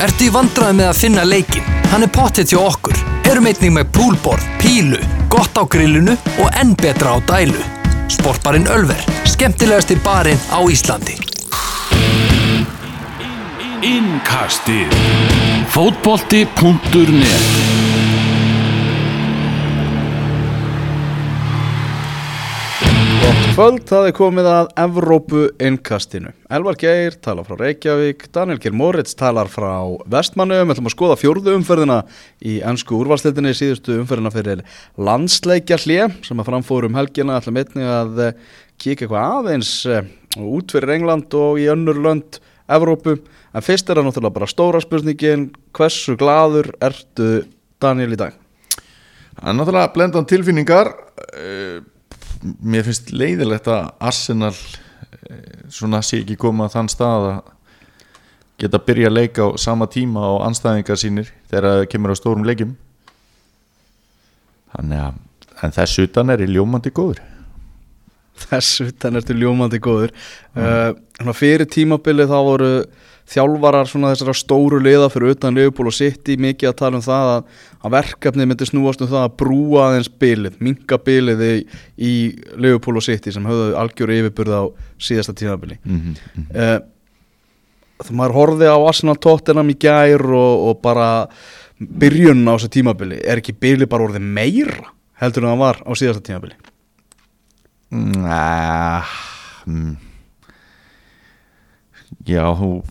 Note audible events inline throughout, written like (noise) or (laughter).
Ertu í vandræði með að finna leikin? Hann er pottet hjá okkur. Erum einnig með púlborð, pílu, gott á grillinu og enn betra á dælu. Sportbarinn Ölver, skemmtilegasti barinn á Íslandi. Innkastið Fótbolti.net kvöld, það er komið að Evrópu innkastinu. Elvar Geir talar frá Reykjavík, Daniel Geir Moritz talar frá Vestmannum, við ætlum að skoða fjórðu umferðina í ennsku úrvalsleitinni, síðustu umferðina fyrir landsleikja hlið sem að framfórum helgina, ætlum einnig að eh, kíka eitthvað aðeins eh, út fyrir England og í önnur lönd Evrópu, en fyrst er það náttúrulega bara stóra spurningin, hversu gladur ertu Daniel í dag? Það er náttúrulega blendan tilfinningar uh, Mér finnst leiðilegt að Arsenal uh, svona sé ekki koma að þann stað að geta að byrja að leika á sama tíma og anstæðingar sínir þegar það kemur á stórum leikjum. Þannig að en þess utan er í ljómandi góður. Þess utan ertu ljómandi góður. Mm. uh, Fyrir tímabili þá voru þjálfarar svona þessara stóru liða fyrir utan Liverpool og City mikið að tala um það að, að verkefni myndi snúast um það að brúa aðeins bilið, minga bilið í, í Liverpool og City sem höfðu algjöru yfirburð á síðasta tímabili mm -hmm, mm -hmm. uh, Það maður horfið á Arsenal Tottenham í gær og, og bara byrjun á þessu tímabili er ekki bilið bara orðið meira heldur en það var á síðasta tímabili Næ mm. Já, hú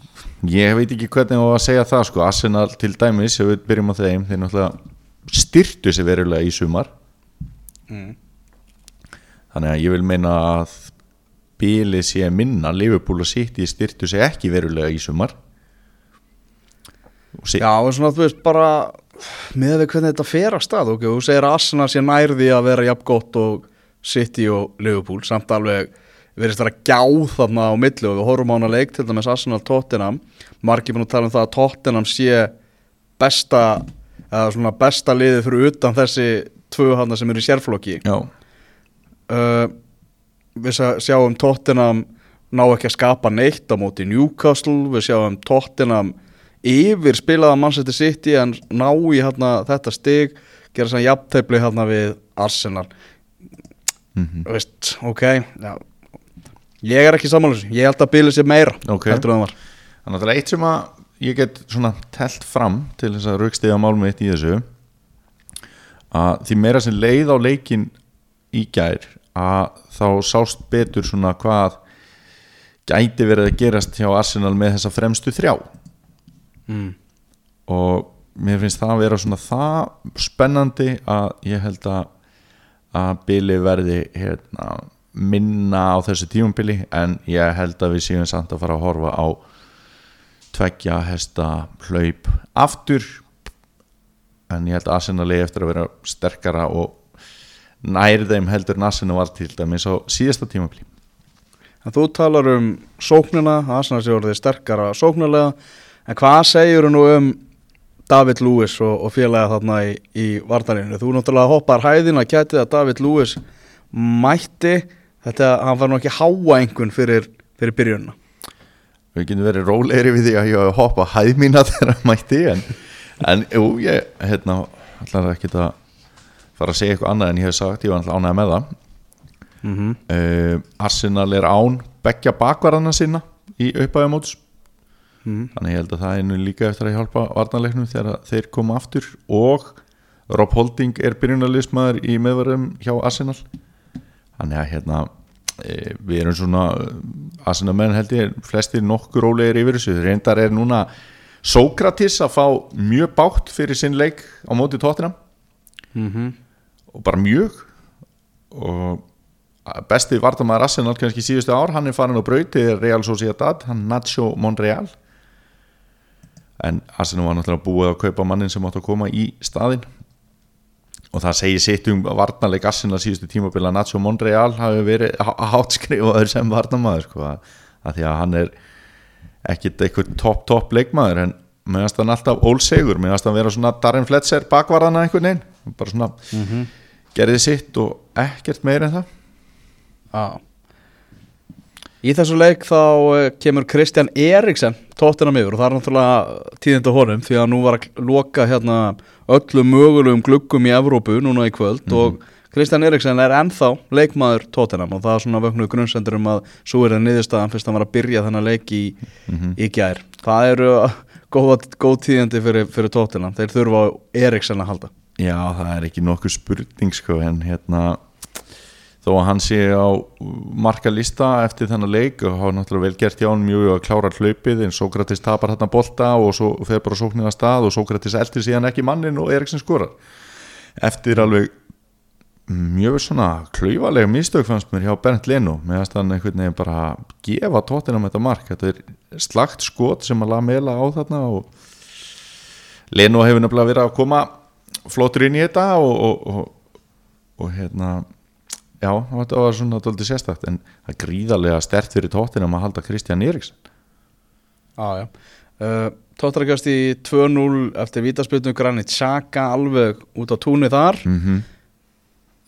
Ég veit ekki hvernig ég á að segja það sko. Arsenal til dæmis, ef við byrjum á þeim þeir náttúrulega styrtu sér verulega í sumar. Mm. þannig að ég vil meina að bílið sé minna Liverpool og City styrtu sér ekki verulega í sumar. Já, og svona þú veist bara með við hvernig þetta fer að stað ok, þú segir að Arsenal sé nærði að vera jafn gott og City og Liverpool samt alveg verðist að gjá þarna á milli og við horfum á hana leik til dæmis Arsenal Tottenham. Margir búin að tala um það að Tottenham sé besta eða svona besta liði fyrir utan þessi tvö hana sem eru í sérflokki. Uh, við sjáum Tottenham ná ekki að skapa neitt á móti Newcastle, við sjáum Tottenham yfir spilaða Manchester City en ná í hana, þetta stig gera svona jafntefni hérna við Arsenal. Mm -hmm. veist, ok já Ég er ekki samanlös, ég held að bílið sé meira okay. heldur en það var Þannig að það er eitt sem að ég get svona telt fram til þess að raukstiða málum eitt í þessu að því meira sem leið á leikin í gær að þá sást betur svona hvað gæti verið að gerast hjá Arsenal með þessa fremstu þrjá mm. og mér finnst það að vera svona það spennandi að ég held að að bílið verði hérna minna á þessu tímumbili en ég held að við séum samt að fara að horfa á tveggja hesta hlaup aftur. En ég held að Arsenal er eftir að vera sterkara og nær þeim heldur Arsenal var til dæmis á síðasta tímumbili En þú talar um sóknina, Arsenal sé orðið sterkara sóknulega, en hvað segjur nú um David Lewis og, og félaga þarna í, í vartaninu? Þú náttúrulega hoppar hæðin að gæti að David Lewis mætti þetta, hann var nú ekki háa einhvern fyrir, fyrir byrjunna Við getum verið rólegri við því að ég hoppa hæð mína (laughs) þegar hann mætti en, en jú, ég hérna, ætlaði ekki að fara að segja eitthvað annað en ég hef sagt, ég var alltaf ánægð með það mm -hmm. uh, Arsenal er án begja bakvarðana sinna í uppæðamóts mm -hmm. þannig ég held að það er nú líka eftir að hjálpa varnarleiknum þegar þeir koma aftur og Rob Holding er byrjunarlismæður í meðverðum hjá Arsenal þannig að hérna e, við erum svona Arsenal menn held ég flestir nokkur rólegir yfir þessu. Reyndar er núna Sókratis að fá mjög bátt fyrir sinn leik á móti tóttina Mm -hmm. og bara mjög. Og besti vartamæður Arsenal kannski síðustu ár hann er farin á brautið Real Sociedad hann Nacho Monreal. En Arsenal var náttúrulega búið að kaupa mannin sem átt að koma í staðin og það segir sitt um varnarleik Arsenal síðustu tímabila Nacho Monreal hafi verið hátskrifaður sem varnamæður sko, að því að hann er ekkit eitthvað topp topp leikmaður en meðanst hann alltaf ólsegur meðanst hann vera svona Darren Fletcher bakvarðana einhvern veginn bara svona Mm -hmm. gerði sitt og ekkert meir en það ah. Í þessu leik þá eh, kemur Kristján Eriksen tóttina yfir og það er náttúrulega tíðinda honum því að nú var að loka hérna öllum mögulegum gluggum í Evrópu núna í kvöld og Kristján Eriksen er ennþá leikmaður tóttinam og það er svona vögnuð grunnsendur um að svo er það niðurstaðan fyrst að var að byrja þennan leik í, í gær. Það eru góð, góð tíðindi fyrir, fyrir tóttinam, þeir þurfa á Eriksen að halda. Já, það er ekki nokkuð spurning sko en hérna þó að hann sé á markalista eftir þennan leik og hafa náttúrulega vel gert hjá hann mjög að klára hlaupið en Sókratis tapar hérna bolta og svo fer bara sóknir að stað og Sókratis eldir síðan ekki mannin og Eriksen skorar. Eftir alveg mjög svona klaufalega mistök fannst mér hjá Bernd Leno. Með að hann einhvern veginn bara gefa tóttina með þetta mark. Þetta er slagt skot sem að laga meila á þarna og Leno hefur nefnilega verið að koma flottur inn í þetta og, og, og, og hérna já, þetta var svona doldið sérstakt en það er gríðarlega stert fyrir tóttina að halda Kristján Eriksson Já, já. Uh, Tóttarakast í 2-0 eftir vítaspilnum Granit Xhaka alveg út á túnni þar mm -hmm.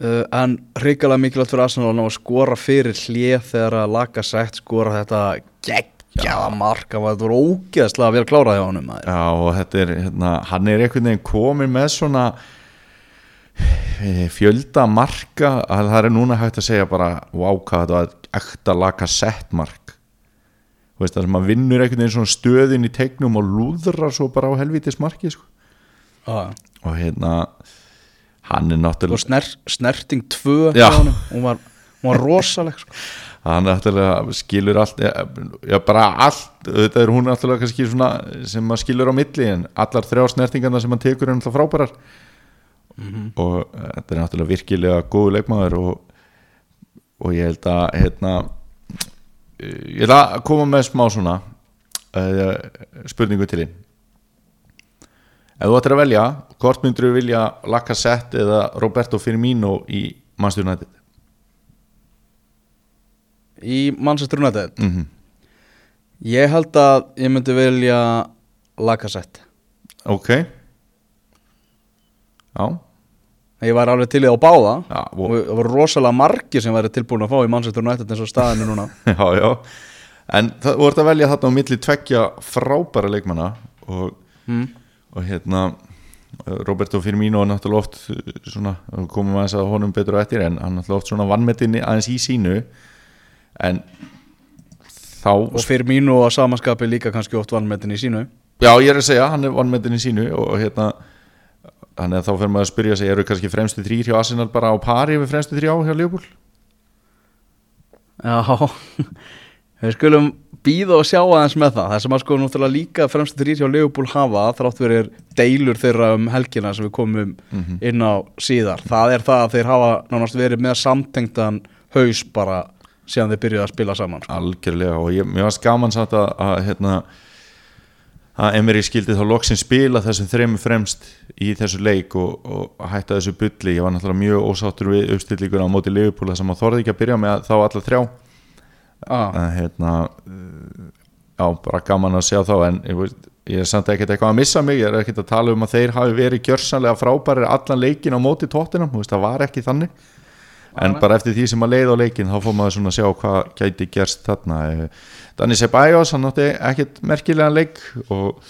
uh, en hrikalega mikilvægt fyrir Arsenal að skora fyrir hlið þegar að laga sætt skora þetta geggjaða marka það var ógeðslega vel klárað hjá honum. Já og þetta er, hérna, hann er einhvern veginn komin með svona eh, fjölda marka að það er núna hægt að segja bara wow hvað þetta var ekta laka sett mark Þú veist það sem að vinnur einhvern veginn svona stöðin í tegnum og lúðrar svo bara á helvítis marki sko. Já, og hérna hann er og náttúrulega sner, snerting 2 Já. hjá honum hún var, hún var rosaleg sko. (laughs) hann er náttúrulega skilur allt já, já bara allt þetta er hún náttúrulega svona sem skilur á milli en allar þrjá snertingarna sem hann tekur er náttúrulega frábærar og eh, þetta er náttúrulega virkilega góðu leikmaður og, og ég held að hérna eh, ég ætla að koma með smá svona uh, spurningu til þín. Ef þú ættir að velja hvort myndur þú vilja Lacazette eða Roberto Firmino í Manchester United? Í Manchester United? Mm ég held að ég myndi velja Lacazette ok já. Ég var alveg til í það á báða. Já, og það voru rosalega margir sem væri tilbúin að fá í Manchester United eins og staðinu núna. (laughs) Já, já. En það voru að velja þarna á milli tveggja frábæra leikmanna og, mm. og hérna Roberto Firmino er náttúrulega oft uh, svona, komum aðeins að honum betur á eftir en hann er náttúrulega oft svona vannmetinni aðeins í sínu. En þá og fyrir mínu og samanskapi líka kannski oft vannmetin í sínu. Já ég er að segja, hann er vannmetinni í sínu og hérna þannig að þá fer maður að spyrja sig, eru kannski fremstu þrýr hjá Arsenal bara á pari við fremstu þrjá hjá Liverpool? Já, (laughs) við skulum býða og sjá aðeins með það Það sem að sko náttúrulega líka fremstu þrýr hjá Leopold hafa þrátt verið deilur þeirra um helgina sem við komum inn á síðar Það er það að þeir hafa nánast verið með samtengtan haus bara síðan þeir byrjuðu að spila saman sko. algjörlega og ég, mér varst gaman samt að, að hérna að Emery skildi þá loksin spila þessum þremur fremst í þessu leik og, og hætta þessu bulli. Ég var náttúrulega mjög ósáttur við uppstillíkur á móti þar sem að þorði ekki að byrja með þá alla þrjá. Ah, en hérna já, bara gaman að sjá þá en ég, ég er samt ekkert eitthvað að missa mig. Ég er ekkert að tala um að þeir hafi verið gjörsanlega frábæri allan leikin á móti tóttinam það var ekki þannig en bara. eftir því sem að leið á leikin þá fór maður svona að sjá hvað gæti gerst þarna. Eh, Danny Ceballos hann átti ekkert merkilegan leik og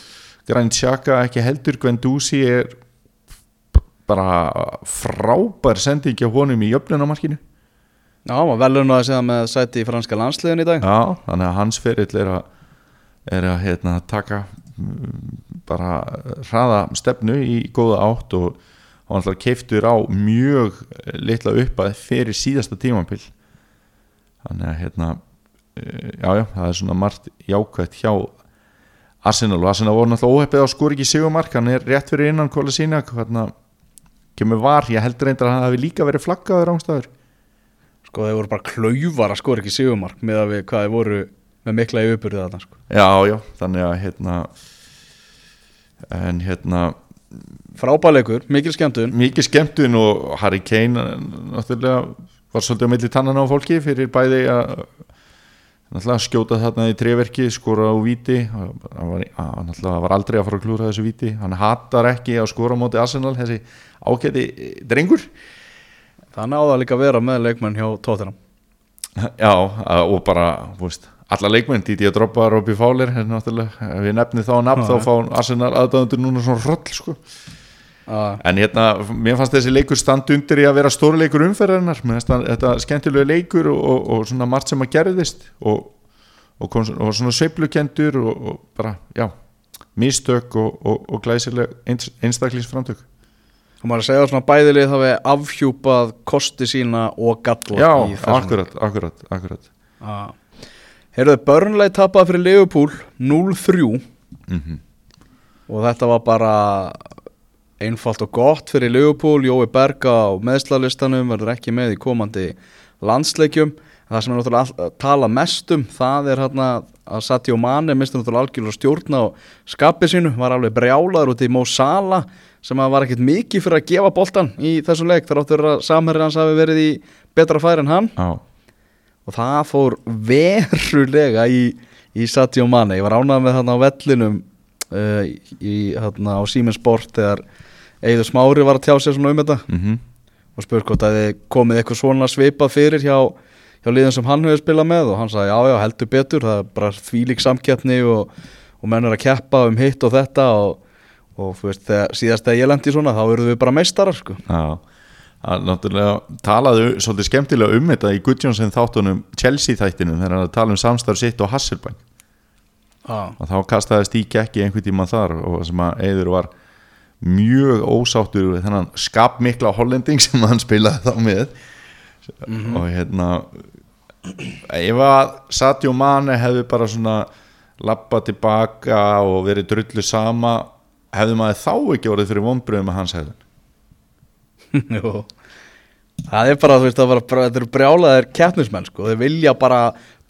Granit Xhaka ekki heldur. Guendouzi er bara frábær sending hjá honum í jöfnunamarkinu Já, maður velun að segja með sæti í franska landsliðin í dag. Já, þannig að hans ferill er að, er að hérna, taka mm, bara hraða stefnu í góða átt og hann alltaf keiftur á mjög litla uppað fyrir síðasta tímampil þannig að hérna eh, já, það er svona margt jákvæmt hjá Arsenal. Og Arsenal voru náttúrulega óheppið á skor ekki sigumark hann er rétt fyrir innan kóla sína hérna kemur var, ég heldur reyndar að hann hafi líka verið flaggaður ángstæður Sko þeir voru bara klaufar að skora ekki sigumark með að við hvað þeir voru með mikla í uppbyrðið þarna sko. Já, já, þannig að hérna en hérna Frábæleikur, mikil skemmtun. Mikið skemmtun og Harry Kane náttúrulega var svolítið á milli tannana á fólki fyrir bæði að náttúrulega skjóta þarna í treverki skora á víti. Hann var, náttúrulega var aldrei að fara að klúra þessu víti. Hann hatar ekki að skora á móti Arsenal þessi ágæti drengur. Það náða líka að vera með leikmenn hjá Tottenham. Já, og bara, veist alla leikmenn, Didi að droppa Robby Fowler er ég nefni þá nafn þá fá Arsenal aðdáðundur núna svona roll sko. Já, en hérna, mér fannst þessi leikur stand undir í að vera stórleikur það- þetta skemmtilega leikur og, og, og svona margt sem að gerðist og, og, kom, svona sveiflukendur og, og bara, já mistök og, og, og glæsileg eins, einstaklingsframtök og maður að segja svona bæðilið það við afhjúpað kosti sína og galla Já, akkurat, akkurat, akkurat. Já. Heyrðu, Burnley tapaði fyrir Liverpool 0-3 Mhm. og þetta var bara einfalt og gott fyrir Liverpool Jói Berga á meðslalistanum verður ekki með í komandi landsleikjum. Það sem er náttúrulega að tala mest um það er hérna að Sadio Mane misti náttúrulega algjörlega stjórna á skapi sínu, var alveg brjálaður út í Mo Salah sem var ekkert mikið fyrir að gefa boltan í þessu leik þar áttur að samherri hans hafi verið í betra færi en hann. Já, og það fór verulega í, í Sadio Mane. Ég var ánægð með þarna á vellinum uh, í, þarna á Siemens Sport þegar Eiður Smári var að tjá sér svona um þetta. Mhm. Og spurt hvort að þið komið eitthvað svona svipað fyrir hjá, hjá liðin sem hann hefur spilað með og hann sagði já já heldur betur. Það er bara þvílík samkeppni og, og menn er að keppa um hitt og þetta og, og veist þegar, síðast þegar ég lendi svona þá erum við bara meistarar sko. Já, náttúrulega talaðu svolítið skemmtilega um þetta í Gudjónsson þáttunum Chelsea þættinum þegar hann tala um samstarf sitt og Hasselbank. Og þá kastaði Stík ekki einhvern tíma þar og sem að Eiður var mjög ósáttur við þennan skapmikla hollending sem hann spilaði þá með. Og hérna ef að Sadio Mane hefði bara svona lappa tilbaka og verið drullu sama hefði maður þá ekki orðið fyrir vonbröðum með hans hefðun (laughs) Jú. Það er bara, þú veist, það var bara, brjálaðir keppnismenn, sko, þeir vilja bara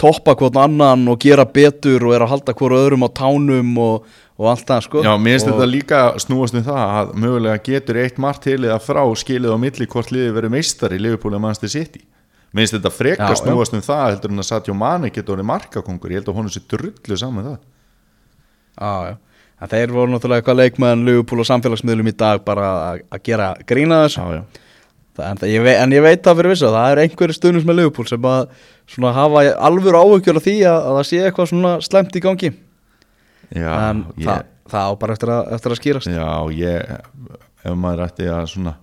toppa hvort annan og gera betur og er að halda hvort öðrum á tánum og, og allt það, sko. Já, mér finnst þetta líka snúast um það að mögulega getur eitt margt til eða frá skilið á milli hvort liðið verið meistar í Liverpool og Manchester City Mér finnst þetta frekar snúast um það heldur en að Sadio Mane getur orðið markakongur ég held að honum sé drullu saman það Já, já. En þeir voru náttúrulega eitthvað leikmenn, Liverpool og samfélagsmiðlum í dag bara að- að gera grína þessu. Já, já, Það, en, það, ég veit, en ég veit það fyrir vissu að það er einhverju stundum með Liverpool sem að svona hafa alvöru áhugjur af því að, að það sé eitthvað svona slemt í gangi. já, en ég, það, það á bara eftir að, eftir að skýrast. já ég, ef maður ætti að svona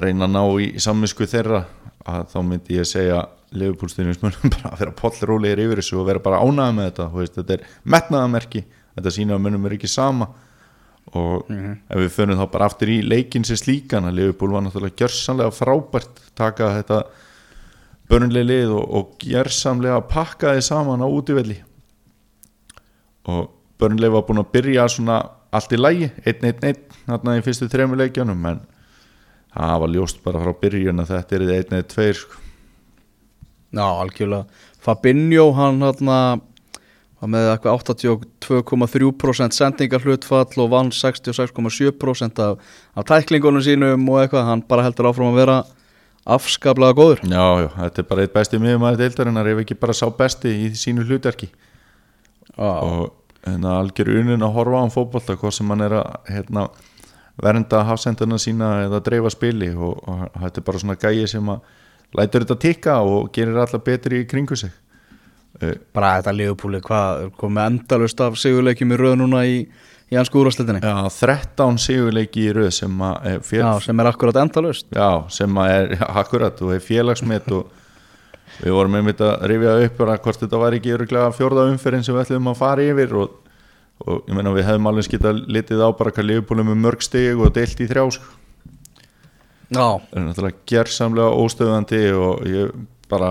reyna að ná í sammisku þeirra að þá myndi ég segja Liverpool stundismönnum (laughs) bara að vera pollrólegir yfir þessu og vera bara ánægða með þetta veist, þetta er metnaðamerki þetta sína að mönnum er ekki sama og ef við förum þá bara aftur í leikin sem slíkan að Liverpool var náttúrulega gjörsamlega frábært taka þetta börnlega lið og, og gjörsamlega pakka þið saman á útivelli og börnlega var búin að byrja svona allt í lægi 1-1-1 þarna í fyrstu þremur leikjanum en það var ljóst bara frá byrjun að þetta er 1-1-2 sko. Já, algjörlega. Fabinho, hann hérna var með eitthvað 82,3% sendingar hlutfall og vann 66,7% af, af tæklingunum sínum og eitthvað, hann bara heldur áfram að vera afskaplega góður. já, já, þetta er bara eitt besti miðumæður deildarinnar ef ekki bara sá besti í sínu hlutverki. Já, og hérna, algjör unin að horfa á hann fótbolta hvað sem hann er að hérna, vernda hafsendana sína eða dreifa spili og, og þetta er bara svona gæi sem að lætur þetta tikka og gerir alla betri í kringu sig bara þetta liðupúli, hvað, komið endalust af sigurleikjum í röð núna í, í hansku úrvarsleitinni? já, 13 sigurleiki í röð sem að er fél, Já, sem er akkurat endalust. já, sem að er (laughs) akkurat og er félagsmet og við vorum einmitt að rifja upp hvort þetta var ekki öruglega fjórða umferðin sem við ætlum að fara yfir og, og ég meina við hefum alveg skita litið á bara hvað liðbúlum með mörg stig og deilt í þrjá sko. Já, það er náttúrulega gersamlega óstöðandi og ég bara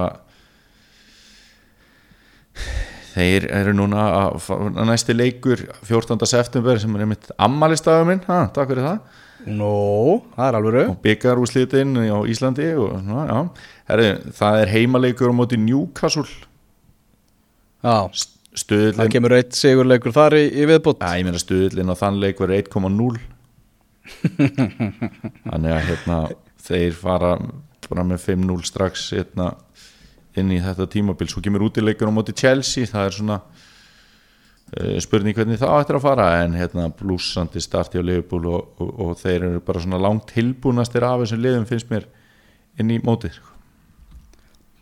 þeir eru núna að næsti leikur 14. september sem er einmitt ammalistagur minn, ha, takk fyrir það nú, það er alveg rauð. og byggar úrslitin á Íslandi og já, Herri, það er heimaleikur á móti Newcastle Já, það stöðlinn, kemur eitt sigurleikur þar í, í viðbútt. að ég meina stöðlinn á þann leik verður 1,0 þannig að hérna þeir fara bara með 5-0 strax hérna, inn í þetta tímabil. Svo kemur útileikur á móti Chelsea það er svona uh, spurning hvernig það ættir að fara en hérna blúsandi starti á Liverpool og, og, og þeir eru bara svona langt tilbúnastir af þessum liðum finnst mér inn í mótið sko.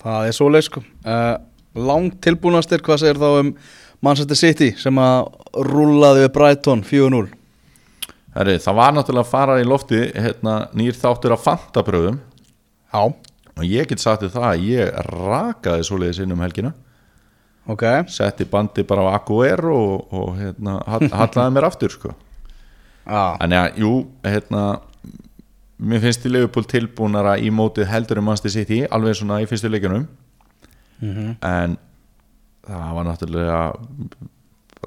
Það er svoleið sko. Uh, Langt tilbúnastir, hvað segir þá um Manchester City sem að rúlaði við Brighton 4-0 Herri, það var náttúrulega að fara í lofti hérna, nýr þáttur af fantabröðum Já, og ég get sagt þér það að ég rakaði svoleiðis inn um helgina. Ok. Setti bandi bara á Aguero og, og hérna, hall- (laughs) hallaði mér aftur sko. Já, Þannig að, jú, hérna mér finnst í Liverpool tilbúnara í mótið heldur um Manchester City alveg svona í fyrstu leikjunum. En það var náttúrulega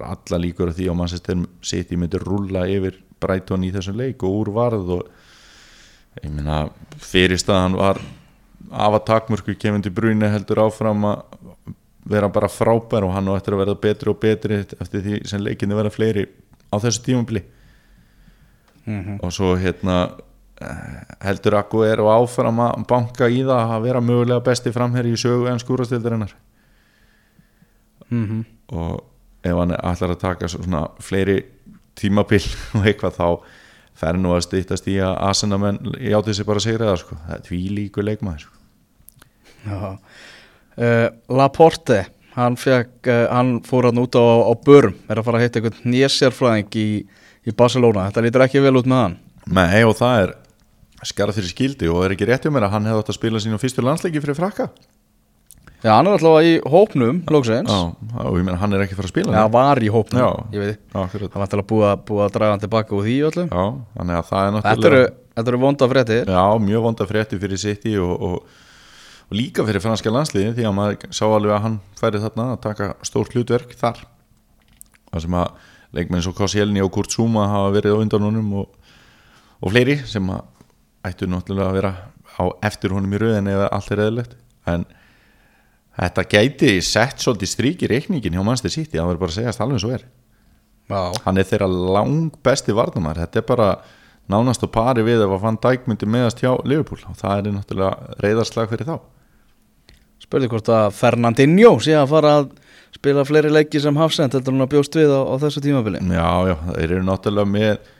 alla líkur því að Manchester City myndi rúlla yfir Brighton í þessum leik og úr varð og ég meina fyrirstaðan var af að takmörku kemur brúinu heldur áfram að vera bara frábær og hann á eftir að verða betri og betri eftir því sem leikinni verða fleiri á þessu tímabili og svo hérna eh, heldur Akku er og áfram að banka í það að vera mögulega besti framherri í sögu en skúrastildarinnar Mhm. og ef hann ætlar að taka svona fleiri tímabil (laughs) og eitthvað þá fer nú að stýttast í að asenamenn játti sig bara að segja það sko. það er tvílíku leikmaður sko. Uh, Laporte hann, fekk, uh, hann fór hann út á, á börum er að fara að hitta einhvern nésjárfræðing í, í Barcelona, þetta lítur ekki vel út með hann. Nei og það er skarað fyrir skildi og er ekki rétt um mér að hann hefði átt að spila sín á fyrstu landsleiki fyrir frakka? Já, hann er alltaf í hópnum, lóksins og ég meina hann er ekki fara að spila Já, var í hópnum, Já. ég veit. Akkurat. Það var alltaf búið að, búið að draga hann tilbaka úr því öllum Já, þannig að það er náttúrulega eru, þetta eru vonda fréttir. Já, mjög vonda frétti fyrir City og, og, og líka fyrir franska landsliði því að maður sá alveg að hann færi þarna að taka stórt hlutverk þar. Það sem að leikmenn svo Koscielny og Kurt Zuma hafa verið á undan honum og, og fleiri sem að ættu náttúrulega að vera á eftir honum í rauðin eða allt er eðlilegt. En þetta gæti sett svolítið strík í reikningin hjá Manchester City það verður bara að segjast alveg svo er. Já, hann er þeirra lang besti varnamar þetta er bara nánast á pari við ef að fann dækmyndi meðast hjá Liverpool. Og það er náttúrulega reyðarslag fyrir þá spurði hvort að Fernandinho sé að fara að spila fleiri leiki sem hafsend heldur hann að bjóst við á, á þessu tímabili. Já, já, þeir eru náttúrulega með,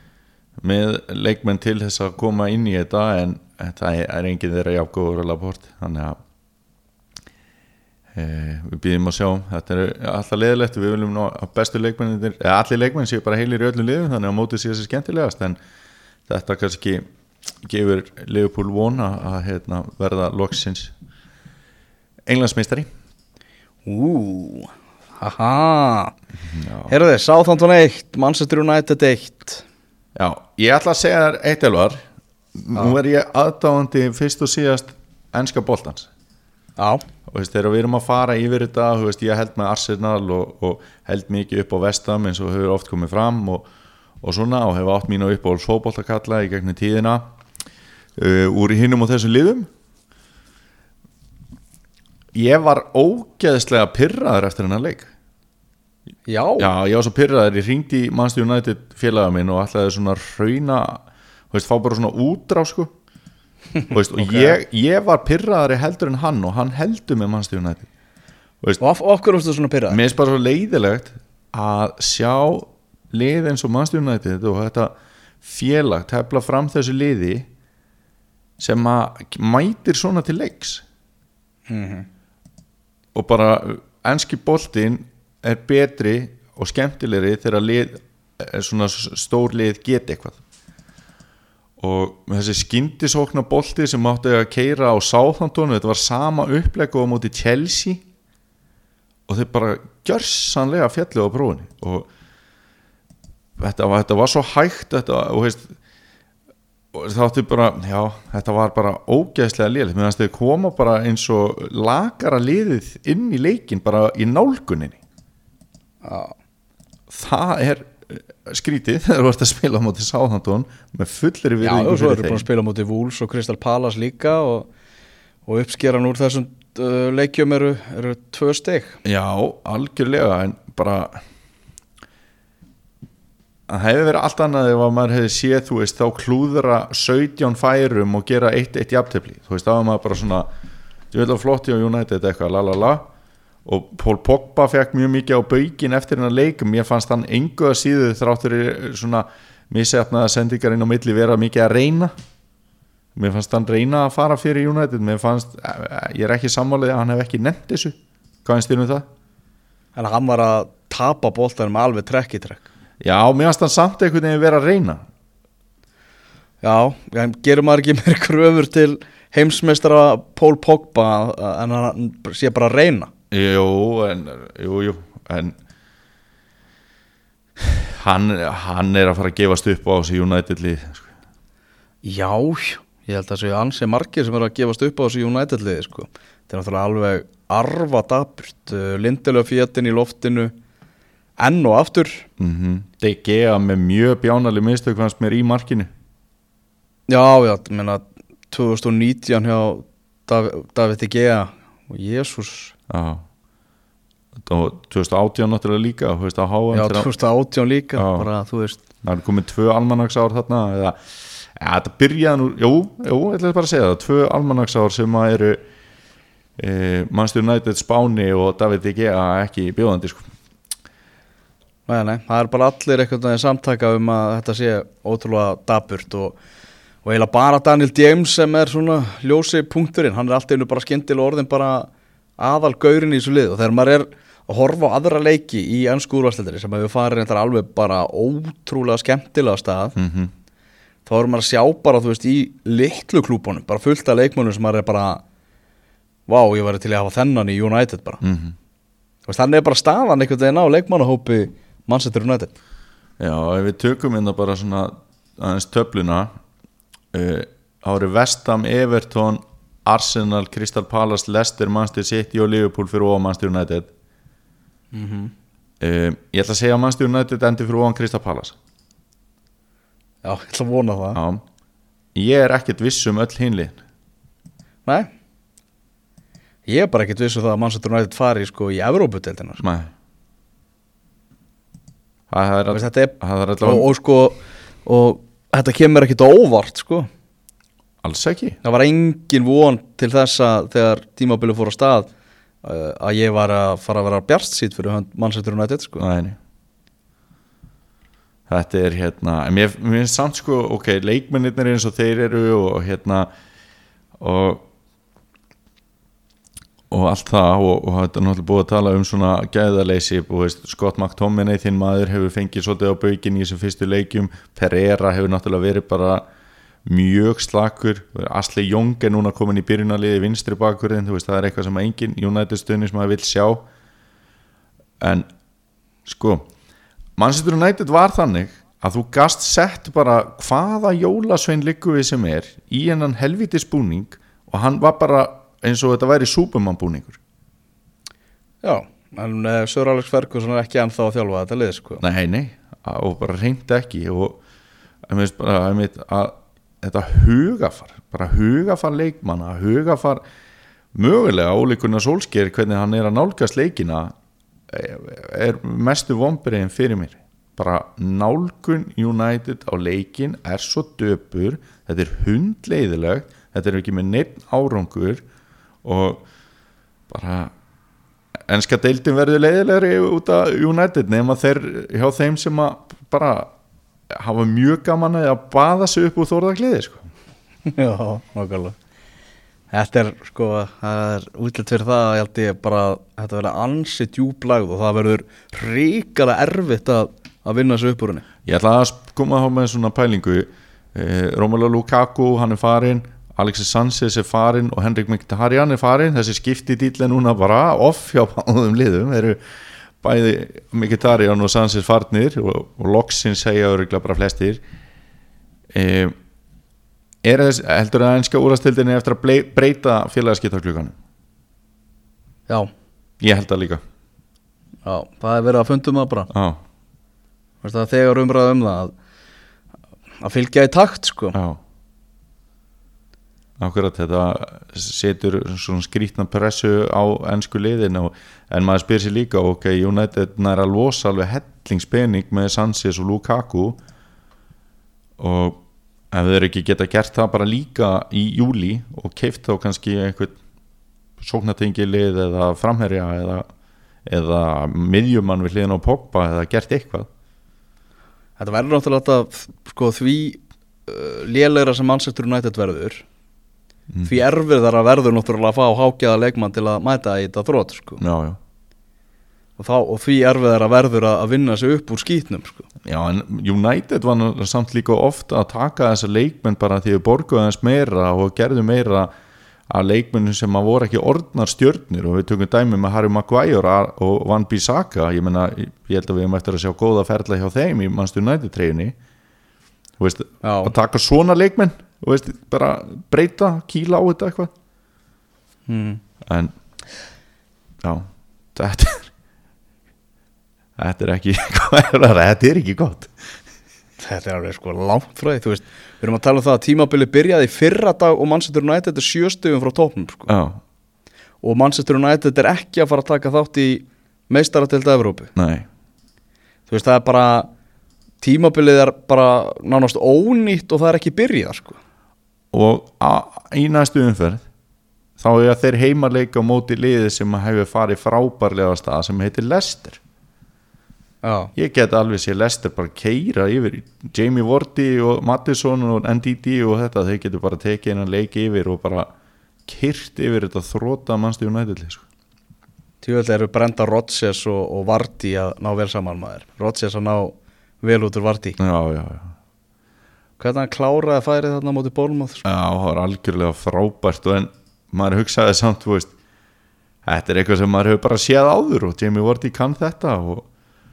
með leikmenn til þess að koma inn í þetta en þetta er enginn þeirra jafngóður að laport þannig að e, við býðum að sjá. Þetta er alltaf leðilegt við viljum ná að bestu leikmenn allir leikmenn séu bara heilir í öllum liðum þannig að mótið sé þessi skemmtilegast en þetta kannski gefur Liverpool vona að hérna, verða loksins englandsmeistari. Ú, haha. Herðu þið, Southampton 1 Manchester United 1 Já, ég ætla að segja þér eitt elvar. Nú er ég aðdáðandi fyrst og síðast enska boltans. Já, og veist, þegar við erum að fara yfir þetta þú veist, ég held með Arsenal og, og held mikið upp á vestam eins og hefur oft komið fram og, og svona og hefur átt mínu upp á fótboltakalla í gegnum tíðina uh, úr hinnum og þessum liðum ég var ógeðslega pyrraður eftir hennar leik. Já, Já, ég var svo pyrraður, ég ringdi í Manchester United félaga minn og ætlaði svona rauna, veist, fá bara svona útrá sko. Veist, (laughs) og ég, ég var pyrraðari heldur en hann og hann heldur með Manchester United. Veist, og okkur varstu svona pyrrað mér finnst bara svo leiðilegt að sjá lið eins og Manchester United og þetta félag tefla fram þessu liði sem að mætir svona til leiks og bara enski boltinn er betri og skemmtilegri þegar lið, er svona stór lið geti eitthvað. Og þessi skyndisókna bolti sem átti að keira á Southampton þetta var sama uppleg og á móti Chelsea. Og þeir bara gjörsanlega fjallu á prófunni og þetta var, þetta var svo hægt þetta, og veist og það átti bara, já, þetta var bara ógæðslega liðið, meðan þeir koma bara eins og lagara liðið inn í leikin bara í nálguninni. Já, það er eh, skrítið (laughs) þegar þú ert að spila á móti Sáþantón með fullri já virðingu og svo eru búin að spila mútið Wolves og Crystal Palace líka og, og uppskeran úr þessum uh, leikjum eru, eru tvö steg Já, algjörlega en bara það hefði verið allt annað ef að maður hefði séð, þú veist, þá klúðra 17 færum og gera eitt, eitt jafntefli, þú veist, þá var maður bara svona ég vil að flotti á United eitthvað, la la la. Og Pól Pogba fekk mjög mikið á baugin eftir hennar leikum, ég fannst hann engu að síðu þráttur í svona missetnaða sendingar inn á milli vera mikið að reyna. Mér fannst hann reyna að fara fyrir United. Mér fannst, ég er ekki sammálið að hann hef ekki nefnt þessu. Hvað finnst þér um það? En hann var að tapa boltanum alveg trekk í trekk Já, mér fannst hann samt einhvern veginn vera að reyna Já, en gerir maður ekki meir kröfur til heimsmeistara Pól Pogba en hann sé bara að reyna Jú, en, jú, jú, en hann, hann er að fara að gefast upp á þessu United lið sko. Já, ég held að það séu ansi margir sem eru að gefast upp á þessu United liði sko. þetta er náttúrulega alveg arva daburt, lindilega fjötin í loftinu enn og aftur. Mm -hmm. DG með mjög bjánali mistök fannst mér í markinu. Já, já, menna 2019 hjá Dav David Gea. Og Jésús Já. Og 2018 náttúrulega líka veist, á HM Já, þegar- 2018 líka, Já. bara þú veist. Það er komið tvö almanagsár þarna eða, ja, þetta byrjaði nú jú, jú, ég ætla bara að segja það, tvö almanagsár sem að eru e, Manchester United Spáni og David Gea ekki bjóðandi sko. Nei, nei, það er bara allir einhvern veginn samtaka um að þetta sé ótrúlega daburt og, og eiginlega bara Daniel James sem er svona ljósi punkturinn, hann er alltaf einu bara skyndilega orðin bara aðal gaurin í þessu lið og þegar maður er að horfa á aðra leiki í ennsku úrvarsleitari sem hefur farið reyndar alveg bara ótrúlega skemmtilega stað mm -hmm. þá erum maður að sjá bara, þú veist, í litlu klúbunum, bara fullt af leikmönnum sem maður er bara vá, ég væri til að hafa þennan í United bara Mm -hmm. Þannig er bara staðan einhvern veginn á leikmannahópi Manchester United. Já, ef við tökum hérna bara svona aðeins töfluna uh, ári Vestam, Everton Arsenal, Crystal Palace, Leicester Manchester City og Liverpool fyrir ofan Manchester United. Mm uh, Ég ætla að segja að Manchester United endi fyrir ofan Crystal Palace. Já, ég ætla að vona það. Já. Ég er ekkert viss um öll hinlið Nei. Ég er bara ekkert viss um það að Manchester United fari sko í Evrópudeldina sko. Nei Það er, all, Þetta er er og, allavega og sko og þetta kemur ekkert á óvart sko. Alls ekki. Það var engin von til þess að þegar tímabilið fór á stað uh, að ég var að fara að vera bjarst sýt fyrir hönd Manchester United sko. Nei. Þetta er hérna mér, finnst samt sko, ok, leikmennir eins og þeir eru og hérna og og allt það og, og þetta er náttúrulega búið að tala um svona gæðaleysi og veist, Scott McTominay þinn maður hefur fengið svolítið á baukinn í þessum fyrstu leikjum. Pereira hefur náttúrulega verið bara mjög slakur. Asli Jong er núna komin í byrjunarliði vinstri bakurinn, þú veist, það er eitthvað sem engin United stunni sem maður vil sjá. En sko Manchester United var þannig að þú gast sett bara hvaða jólasvein liggur við sem er í hennan helvitis búning og hann var bara eins og þetta væri Superman búningur Já, en uh, Sör Alex Ferguson er ekki ennþá að þjálfa þetta lið sko. Nei, nei, og bara reyndi ekki og veist bara einmitt, að þetta hugafar bara hugafar leikmanna hugafar mögulega ólíkunna sólsker hvernig hann er að nálgast leikina er mestu vombriðin fyrir mér. Bara nálgun United á leikin er svo döpur þetta er hundleiðilegt þetta er ekki með neitt árangur og bara enska deildin verður leiðilegri út af United nema þeir hjá þeim sem að bara hafa mjög gaman að að baða sig upp úr þórðakliði sko. (laughs) Já, nákvæmlega. Þetta er sko, það er útlætt fyrir það að ég held ég bara að þetta verður ansi djúblægð og það verður ríkala erfitt að, að vinna þessu upp úr henni. Ég ætla að koma þá með svona pælingu. Eh, Romelu Lukaku, hann er farin Alexis Sanchez er farin og Henrik Mkhitaryan er farin þessi skipti dýle núna bara off hjá báðum liðum. Eru bæði Mkhitaryan og Sanchez farnir og, og loksins segja öruglega bara flestir. Eh, er þess, heldur að einska úrastildinni eftir að breyta félagaskiptakluganum Já, ég held það líka. Já, það er verið að fundum það bara. Þegar umræða um það að, að fylgja í takt sko. Já Akkurat þetta setur svona skrítna pressu á ennsku liðin og, en maður spyr sér líka ok, United nær að losa alveg hellingspening með Sanchez og Lukaku og ef þeir ekki geta gert það bara líka í júli og keift þá kannski einhvern sóknatengi lið eða framherja eða, eða miðjumann við hliðin á Pogba eða gert eitthvað. Þetta verður náttúrulega sko, því uh, lélegra sem Manchester United verður því erfiðar að verður náttúrulega að fá hákjaða leikmann til að mæta í þetta þrótt sko. og, þá, og því erfiðar að verður að, að vinna sig upp úr skýtnum sko. Já, en United var samt líka ofta að taka þessa leikmenn bara því við borguðum þess meira og gerðum meira að leikmennum sem að voru ekki orðnar stjörnir og við tökum dæmi með Harry Maguire og Van Bissaka ég menna, ég held að við erum eftir að sjá góða ferla hjá þeim í Manchester United treyjunni þú veist, Já. að taka svona leikmenn þú veist, bara breyta, kýla á þetta eitthvað mm. en já, þetta er þetta er ekki (laughs) þetta er ekki gott þetta er alveg sko langt frá því við erum að tala um það að tímabili byrjaði fyrra dag og Manchester United er sjöstugum frá tópnum sko. og Manchester United er ekki að fara að taka þátt í meistaratilda Evrópu nei þú veist það er bara tímabilið er bara nánast ónýtt og það er ekki byrjað sko. Og í næstu umferð þá er þeir heimaleika á móti liði sem hefur farið frábærlega stað sem heitir Lester já, ég get alveg sé Lester bara keira yfir Jamie Vardy og Mattisson og NDD og þetta þeir getur bara tekið einan leiki yfir og bara kyrt yfir þetta þróta mannstu United lið, sko. tíuvel eru Brenda Rodgers og, og Vardí að ná vel saman maður. Rodgers að ná vel út úr Vardí já, já, já hvernig hann kláraði færið þarna á móti Bólmáð sko. Já, það var algjörlega frábært og en maður hugsaði samt, þú veist þetta er eitthvað sem maður hefur bara séð áður og Jamie Vardy kann þetta og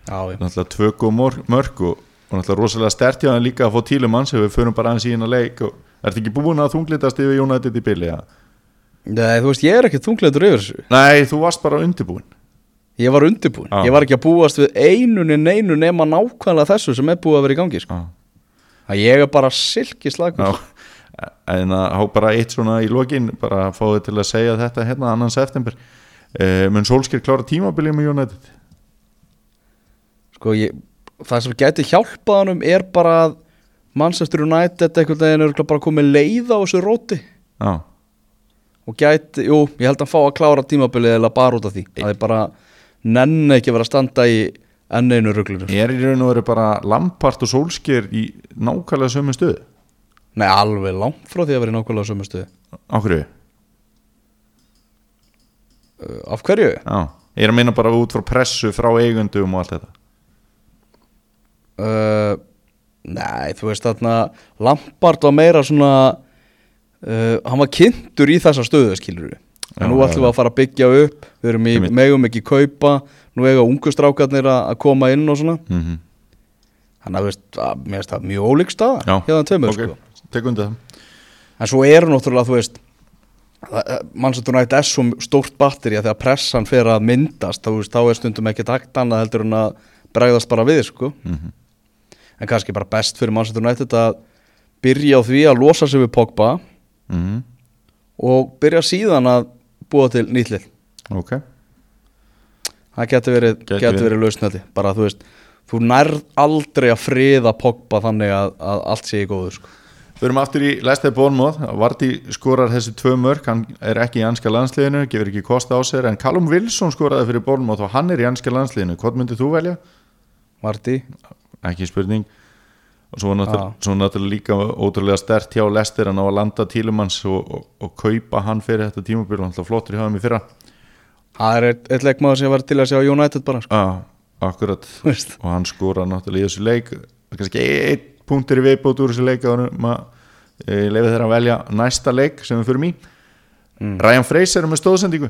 já, náttúrulega tvök og mörk og, og náttúrulega rosalega stert hjá hann líka að fá tílumanns ef við förum bara aðeins í hérna leik og er þetta ekki búin að þunglitast yfir United í byrli ja? Nei, þú veist, ég er ekki þungleitur yfir þessu Nei, þú varst bara undirbúin Ég var undirbúin, Já. ég var ekki að búast við einunni neinu nema nákvæmlega þessu sem er búið að vera í gangi sko. Já, að ég er bara silki slagur Já. en að há bara eitt svona í lokin bara að fá þið til að segja þetta hérna annan september. Uh, mun Solskjær klára tímabilið með United? Sko, ég, það sem gæti hjálpað honum er bara að Manchester United einhvern veginn er bara komið leið á þessu róti. Já, og gæti, jú, ég held að fá að klára tímabilið eða bara út af því. Að þið bara nenni ekki að vera að standa í enn einu ruglunu er í raun og veru bara Lampart og Solskjær í nákvæmlega sömu stöðu? Nei, alveg langt frá því að vera í nákvæmlega sömu stuði Á hverju? uh, Af hverju? Já, ég er að minna bara út frá pressu frá eigundum og allt þetta. Uh, nei, þú veist þarna Lampard var meira svona uh, hann var kynntur í þessa stöðu skilur við en nú ætlum við að fara að byggja upp við erum í, megum ekki kaupa nú eiga ungu strákarnir að að koma inn og svona. Mm -hmm. Þannig að veist, að, mér finnst það mjög ólík staða Já, hjá það tveimur ok, sko. tek undir það. En svo eru náttúrulega, þú veist mannsættur nætt er svo stórt batteri að þegar pressan fer að myndast þá, veist, þá er stundum ekki takt annað heldur en að bregðast bara við sko. Mm en kannski bara best fyrir Manchester United að byrja á því að losa sig við Pogba -hmm. og byrja síðan að búa til nýtlið Ok, það getur verið, verið. verið lausnætti bara þú veist, þú nærð aldrei að friða Pogba þannig að, að allt sé í góðu sko. Við erum aftur í Lester Bournemouth. Varti skorar þessi tvö mörk. Hann er ekki í anska landsliðinu, gefur ekki kost á sér. En Callum Wilson skoraði fyrir Bournemouth og hann er í anska landsliðinu, hvað myndir þú velja? Marti, Ekki spurning. Og svo náttúrulega, svo náttúrulega líka ótrúlega stert hjá Lester að ná að landa tílumanns og, og, og kaupa hann fyrir þetta tímabil. Og hann flottur í hafum í fyrra. Það er eitt, eitt leikmaður sem var til að sjá United bara sko. ah, Akkurat Þú veist. og hann skora náttúrulega í þessu leik kannski einn punktur í viðbót úr þessu leik e, leifir þeirra að velja næsta leik sem við fyrir mý Mm. Ryan Fraser er með stóðsendingu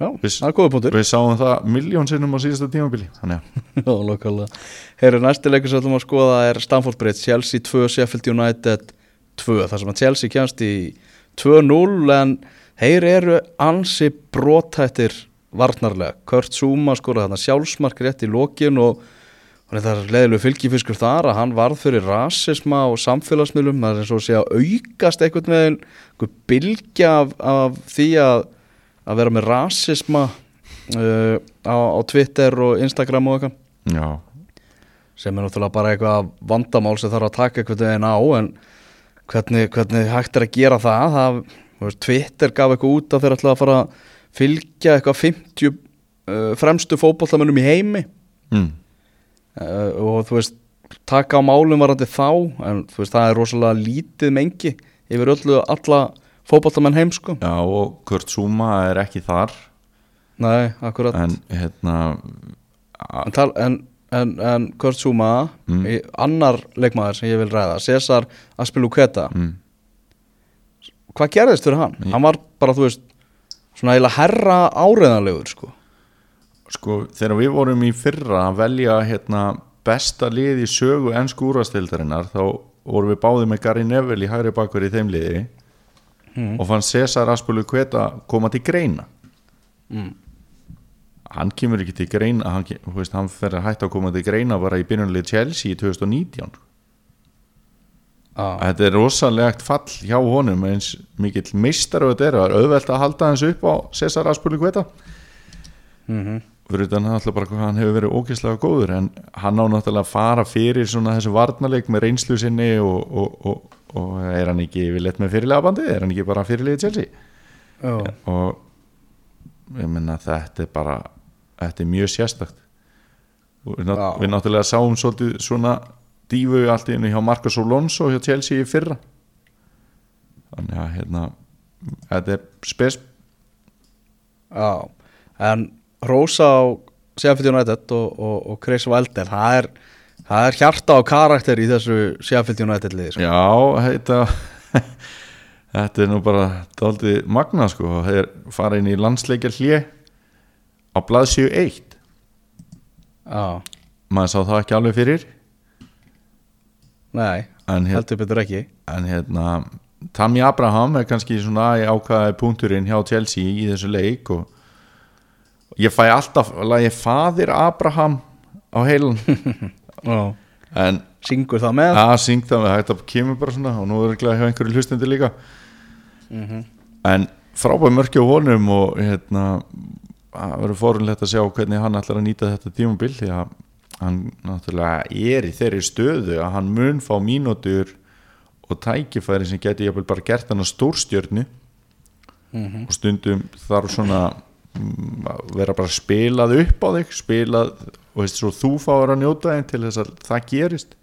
já, það er góða punktur við sáum það miljón sinnum á síðasta tímabili þannig að (laughs) Já, lokalega. Herru, næsti leikur sem við ætlum að skoða er Stamford Bridge, Chelsea 2, Sheffield United 2, þar sem að Chelsea kjænst í 2-0 en þeir eru ansi brotættir varnarlega. Kurt Zuma skoraði þarna sjálfsmark rétt í lokin og þetta er leðilegu fylgifiskur þar að hann varð fyrir rasisma og samfélagsmiðlum, það er eins og sé að aukast einhvern veginn, einhver bylgja af, af því að, að vera með rasisma uh, á, á Twitter og Instagram og eitthvað. Já, sem er náttúrulega bara eitthvað vandamál sem þarf að taka eitthvað veginn á en hvernig, hvernig hægt er að gera það, það Twitter gaf eitthvað út að þeir ætla að fara að fylgja eitthvað 50 uh, fremstu fótbollamönnum í heimi mm. uh, og þú veist taka á málum varandi þá en þú veist, það er rosalega lítið mengi yfir öllu alla fótballtamenn heim sko Já, og Kurt Zuma er ekki þar Nei, akkurat En, hérna en, tal, en, en, en Kurt Zuma Mm. í, annar leikmaður sem ég vil ræða Cesar Aspiluketa mm, Hvað gerðist fyrir hann? Hann var bara, þú veist svona eiginlega herra áreðanlegur sko. Sko, þegar við vorum í fyrra að velja hérna, besta lið í sögu ennsku úrastildarinnar þá vorum við báðið með Gary Neville í hægri bakver í þeim liði og fann Cesar Aspulu Kveta koma til greina. Mm. hann kemur ekki til greina hann, hann fer að hætta að koma til greina bara í byrjunlið Chelsea í 2019 ah. þetta er rosalegt fall hjá honum eins mikill meistar og þetta er það er auðvelt að halda hans upp á Cesar Aspulu Kveta mm fyrir utan alltaf bara hann hefur verið ógeðslega góður en hann á náttúrulega að fara fyrir svona þessu varnarleik með reynslu sinni og, og, og, og er hann ekki yfirleitt með fyrirlega bandið, er hann ekki bara fyrirlega Chelsea? Já, og ég menna þetta er bara þetta er mjög sérstakt. Og við, Já. við náttúrulega sáum svolítið svona dífu allt í einu hjá Marcus Alonso hjá Chelsea í fyrra. Þannig að hérna þetta er spes já En Rósa á Sheffield United og, og, og Chris Wilder það er, það er hjarta á karakter í þessu Sheffield United liði sko. Já, þetta (laughs) þetta er nú bara daldið magna sko, það er fara inn í landsleikjar hlje á blaðsíu 1 Já, maður sá það ekki alveg fyrir nei, en, heldur betur ekki. en hérna Tammy Abraham er kannski svona í ákvaði punkturinn hjá Chelsea í þessu leik og ég fæ alltaf lagi faðir Abraham á heilan (laughs) Já. en Syngur það með. Að syng það með þetta kemur bara svona og nú er ekki hjá einhverju hlustendi líka. En frábæð mörki á honum og hérna það verður fórunlegt að sjá hvernig hann ætlar að nýta þetta tímabil því að hann náttúrulega er í þeirri stöðu að hann mun fá mínútur og tækifæri sem geti jafnvel bara gert hann að stórstjörnu. Og stundum þarf svona mm, að vera bara spilað upp á þig spilað og veist þú fáir að njóta þeim til þess að það gerist.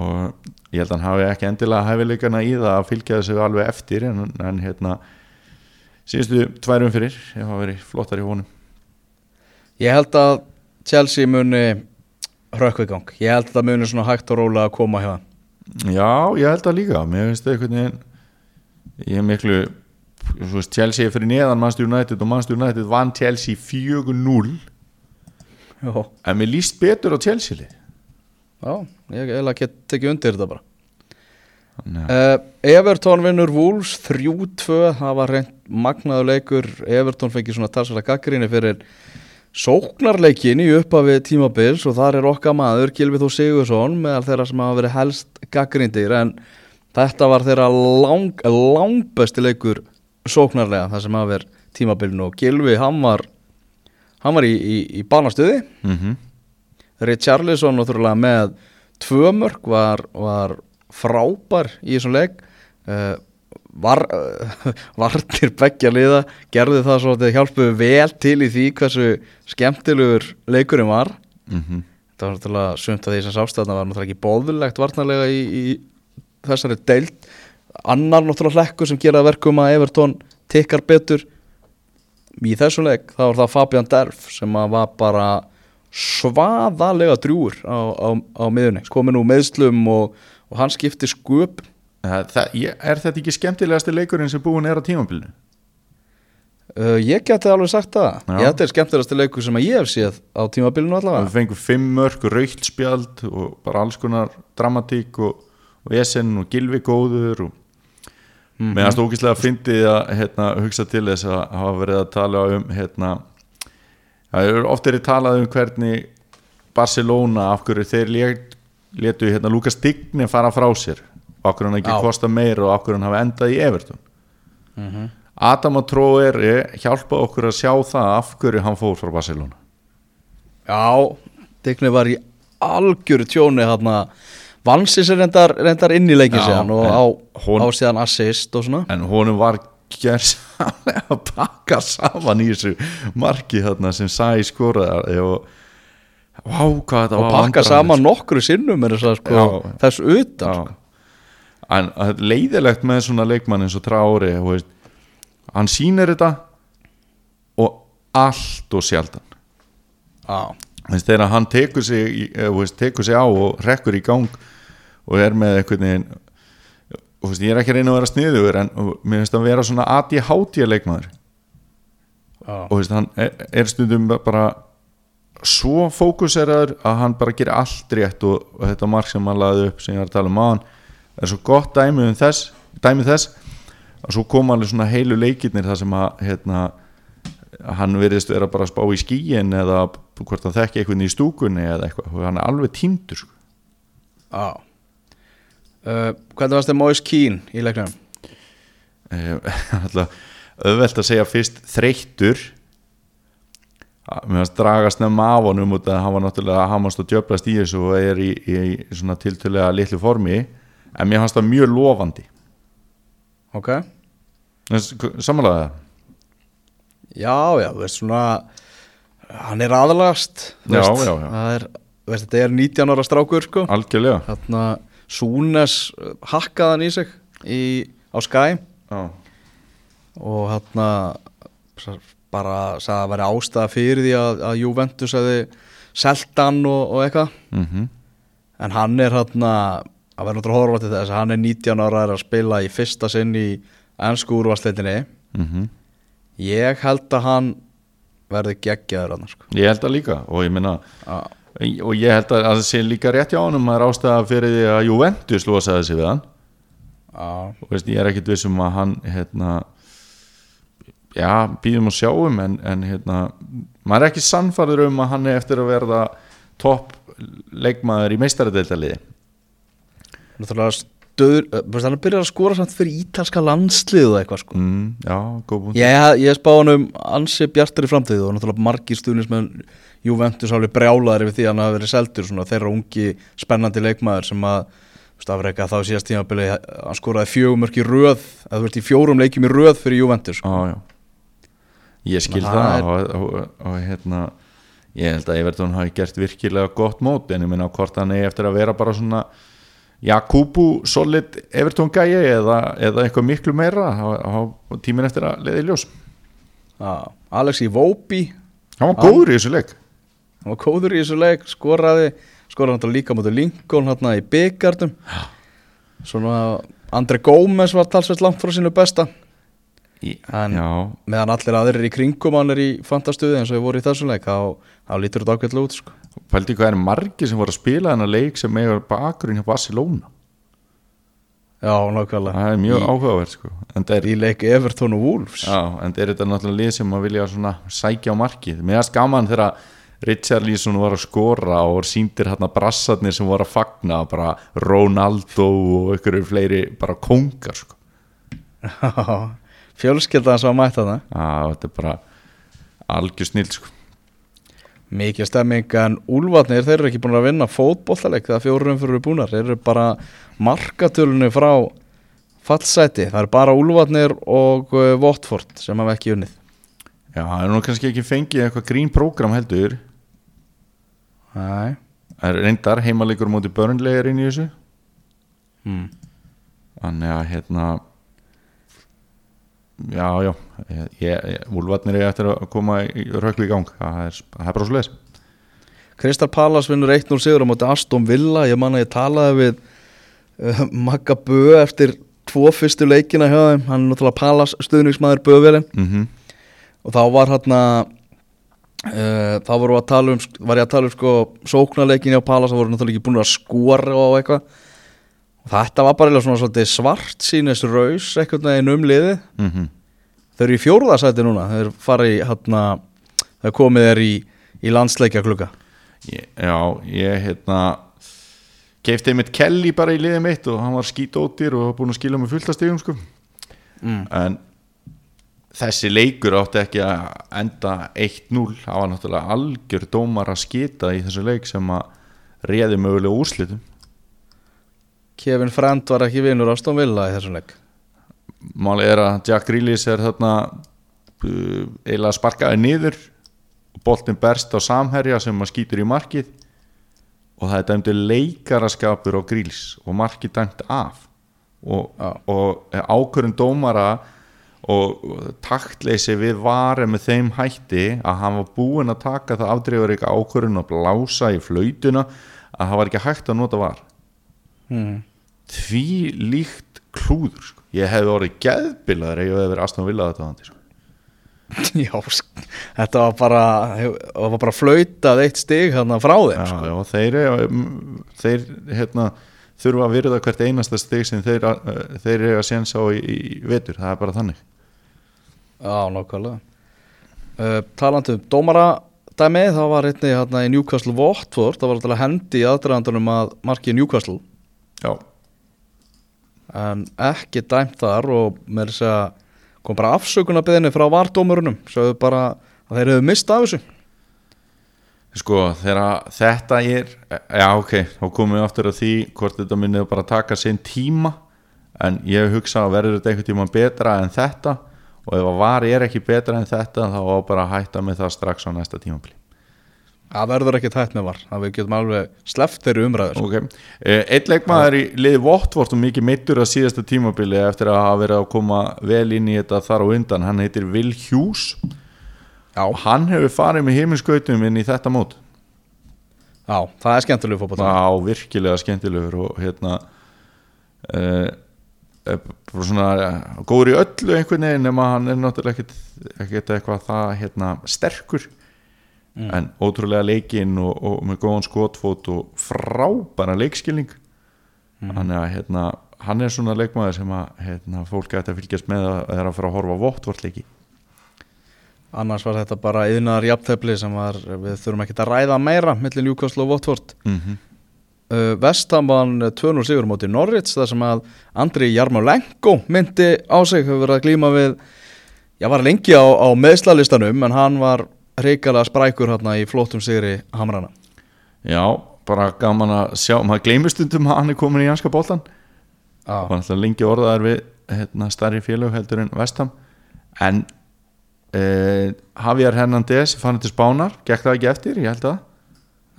Og ég held að hann hafi ekki endilega hæfileikana í það að fylgja þessu alveg eftir en, en hérna síðustu tværum fyrir ég hafa verið flottar í honum. Ég held að Chelsea muni hrökkvi gang. Ég held að það muni svona hægt og rólega að koma hjá hann já, ég held að líka. Mér finnst það einhvern veginn ég er miklu veist, Chelsea er fyrir neðan Manchester United og Manchester United vann Chelsea 4-0 Já, en mér líst betur á Chelsea lið. Já ég eiginlega get tekið undir þetta bara. Að- uh, Everton vinnur Wolves 3-2 Það var reynd magnaður leikur. Everton fengi svona talsverða gaggrinni fyrir sóknarleikin í upphafi tímabils og þar er okkar maður Gilvi Þó Sigursson meðal þeirra sem hafa verið helst gaggrindir en þetta var þeirra lang, langbesti leikur sóknarlega það sem hafa verið tímabilinu. Og Gilvi hann var hann var í, í, í banastuði. Mhm. Richarlison náttúrulega með tvö mörg var, var frábær í þessum leik. Uh, var, (laughs) vartir beggja liða gerði það svo að þið hjálpuðu vel til í því hversu skemmtilegur leikurinn var. Mhm. það var náttúrulega sumt að því sem sástæðna var náttúrulega ekki bóðulegt varnarlega í, í þessari deild. Annar náttúrulega hlekkur sem gera að verkum að Everton tikkar betur. Í þessum leik þá var það Fabian Derf sem var bara svaðalega drjúur á, á, á miðunni komin úr meðslum og, og hann skipti sköp Það, ég- er þetta ekki skemmtilegasti leikurinn sem búin er á tímabilinu? uh, ég geti alveg sagt það Já. ég þetta er skemmtilegasti leikur sem ég hef séð á tímabilinu við allavega fengum fimm mörg, raukt spjald og bara alls konar dramatík og, og esen og gilvi góður og Mhm. meðan stókislega fyndið að hérna, hugsa til þess að hafa verið að tala um hérna, það er oft verið talað um hvernig Barcelona af hverju þeir letu hérna, Lukas Digne fara frá sér hverju hann ekki kosta meira og hverju hann hafa endað í Everton? Mhm. Adam og Tróeri hjálpa okkur að sjá það af hverju hann fór frá Barcelona. Já, Digni var í algjöru tjóni hérna Vansis er reyndar, reyndar inn í Já, síðan og á, hún- á síðan assist og svona. En honum var gerðsamlega að pakka saman í þessu marki þarna sem sæ skoraði og þetta og pakka saman nokkru sinnum sko, þess utan sko. En leiðilegt með svona leikmann eins og veist, hann sýnir þetta og allt og sjaldan. Veist, þegar hann tekur sig, eh, veist, tekur sig á og rekkur í gang og er með þú veist, ég er ekki reyna að vera sniðugur en mér finnst að vera svona ADHD leikmaður. Já. og veist, hann er, er stundum bara svo fókuseraður að hann bara gerir allt rétt og, og þetta mark sem hann laði upp sem ég var að tala um maðan er svo gott dæmi um þess dæmi þess að svo koma alveg svona heilu leikirnir þar sem að hérna, hann virðist vera bara að spá í skíin eða hvort hann þekki eitthvað í stúkunni eða eitthvað hann er alveg týndur sko. Já. Uh, hvernig varst þið Moise Keane í leiknum? Eh, (laughs) alltaf auðvelt að segja fyrst þreyttur mér finnst draga snemma af honum út að hann var náttúrulega að hamast og djöblast í þessu og er í, í, í svona tiltölulega litlu formi en mér fannst það mjög lofandi. Ok. samanlega Já, já, þú veist svona hann er aðalagast. Það er, veist, þetta er 19 ára strákur sko. Algjörlega. Þarna Súnes uh, hakkaði hann í sig í, á Já. og þarna bara sagði að væri ástæða fyrir því að, að Juventus hefði selt hann og, og eitthvað. Mm en hann er þarna að vera náttúrulega horfa til þess að hann er 19 ára að spila í fyrsta sinn í ennsku úrvarsleitinni Mhm. ég held að hann verði geggjaður hann sko. ég held það líka og ég meina Já. og ég held að það sé líka rétt hjá honum að það er ástæða fyrir því að Juventus losaði sig við hann Já. og veist, ég er ekkit vissum að hann hérna já, býðum og sjáum en, en hérna, maður er ekki sannfarður um að hann er eftir að verða topp leikmaður í meistaradeildaliði náttúrulega stöður veist, hann er byrjað að skora samt fyrir ítalska landslið og eitthvað sko. mm, já, góð búin ég, ég spá hann um ansi bjartur í framtíðu og náttúrulega margir stuðnis með Juventus alveg brjálaður yfir því að hann hafi verið seldur svona, þeirra ungi spennandi leikmaður sem að þú veist, afreika þá síðast tímabili hann skoraði fjögumörk í röð eða þú veist í fjórum leikjum í röð fyrir Juventus já, já. ég skil að það það og, og, og hérna ég held að Evertón hafi gert virkilega gott mót en ég minna hvort hann er eftir að vera bara svona Jakubu solid Evertón gæi eða, eða eitthvað miklu meira á tíminn eftir að leiði ljós. Já, Alexi Vóbi hann var góður í þessu leik. Hann var kóður í þessu leik skoraði, skoraði náttúrulega líka mútið Lincoln hérna í byggardum svona Andri Gómez var talsveit langt frá sínu besta En- já, meðan allir aðrir í kringum hann er í fantastuði eins og ég voru í þessum leik þá, lítur þetta ákveðlega út sko. pældi hvað er margir sem voru að spila þennan leik sem eiga bakgrunn hjá Barcelona já, nákvæmlega það er mjög í, áhugavert sko. er, í leik Everton og Wolves já, en er þetta náttúrulega lið sem að vilja svona sækja á markið mér er gaman þegar Richard Leeson var að skora og síndir hérna brassarnir sem voru að fagna bara Ronaldo og ykkur fleiri bara kongar sko. (laughs) (laughs) fjölskyldan sem að mæta það Já, þetta er bara algjör snill sko. mikið stemming en Úlfarnir þeir eru ekki búin að vinna fótbollaleik þegar fjórum fyrir búnar þeir eru bara markatölunni frá fallseti það eru bara Úlfarnir og uh, Watford sem hafa ekki unnið Já, það er nú kannski ekki fengið eitthvað grín prógram heldur Nei. Það er reyndar heimalegur múti börnlegar inn í þessu Mm. Þannig að hérna Já, já. Ég, ég, Úlfarnir er eftir að koma í röklu í gang. Það er, það er bara svo leis Kristal Pallas vinnur 1-0 sigur á móti Aston Villa. Ég man að ég talaði við uh, Magga Bö eftir tvo fyrstu leikina hjá þeim. Hann er náttúrulega Pallas stuðningsmaður Bövelin. Mm og þá var hann uh, þá voru að tala um var ég að tala um sko sóknarleikin hjá Pallas þá voru náttúrulega ekki búin að skora og eitthvað þetta var bara svona svolítið svart sínis raus eitthvað neginn um liðið -hmm. þau eru í fjórðasæti núna þau eru farið í hérna þau komið er í, í landsleikja klukka Já, ég hérna keifti einmitt Kelly bara í liðið mitt og hann var skítóttir og búin að skila mig fullt að stigum sko. mm. en þessi leikur átti ekki að enda 1-0 það var náttúrulega algjör dómar að skita í þessu leik sem að réði mögulega úrslitum Kevin Friend var ekki vinnur Aston Villa í þessum leik. Máli er að Jack Grealish er þarna uh, eiginlega sparkaði niður. Boltin berst á samherja sem maður skýtur í markið. Og það er dæmdi leikaraskapur á gríls og markið dæmt af. Og, og ákvörðun dómara og taktleysi við varu með þeim hætti að hann var búinn að taka það afdreifur ekki ákvörðun og blása í flautuna að það var ekki hægt að nota var. Mm. Því líkt klúður sko. ég hefði orðið geðbilaður ef ég hefði verið Aston Villa þetta sko. (laughs) Já, sk- þetta var bara það var bara flautað eitt stig hérna frá þeim já, sko. já, þeir, eiga- þeir hérna, þurfa að virða hvert einasta stig sem þeir, uh, þeir eiga að séns á í, í vetur, það er bara þannig Já, nákvæmlega uh, Talandi um dómara dæmi, það var hérna í Newcastle Watford, það var alltaf hendi í aðdraðandunum að marki Newcastle já, en ekki dæmt þar og með þess að kom bara afsökunarbeðinni frá vardómurunum sögðu bara að þeir hefðu mist af þessu. Sko þegar þetta er já ok, þá komum við aftur að því hvort þetta minnið bara taka sinn tíma en ég hugsa að verður þetta einhvern tíma betra en þetta og ef að var er ekki betra en þetta þá bara hætta með það strax á næsta tímabili það verður ekki tætt með var að við getum alveg sleppt þeirri umræður sko. Ok, Eh, einn leikmaður í liði Votvort og mikið meittur að síðasta tímabili eftir að hafa verið að koma vel inn í þetta þar og undan, hann heitir Will Hughes Já, og hann hefur farið með heiminskautum inn í þetta mót. Já, það er skemmtilegu fótboll á virkilega skemmtilegur og hérna uh, svona góður í öllu einhvern veginn nema hann er náttúrulega ekkit eitthvað það hérna sterkur en ótrúlega leikinn og, og með góðan skotfót og frábæra leikskilning. Þannig að hérna hann er svona leikmaður sem að hérna, fólk ætti að fylgjast með að það er að horfa á vottvort leiki. Annars var þetta bara yðnaðar jafntefli sem var, við þurfum ekki að ræða meira millir Newcastle og Watford mm -hmm. uh, Vestham vann 2-0 sigur móti Norwich þar sem að Andri Jarmolenko myndi á sig, hefur verið að glíma við já, var lengi á, á meðslalistanum en hann var reikalega sprækur hérna í flottum sigri Hamrana. Já, bara gaman að sjá maður gleymur stundum að hann er komin í janska boltan Já, var alltaf lengi orðaðar við hérna, starri félög heldur en Vestham en eh, Javier Hernández fann til Spánar, gekk það ekki eftir, ég held að.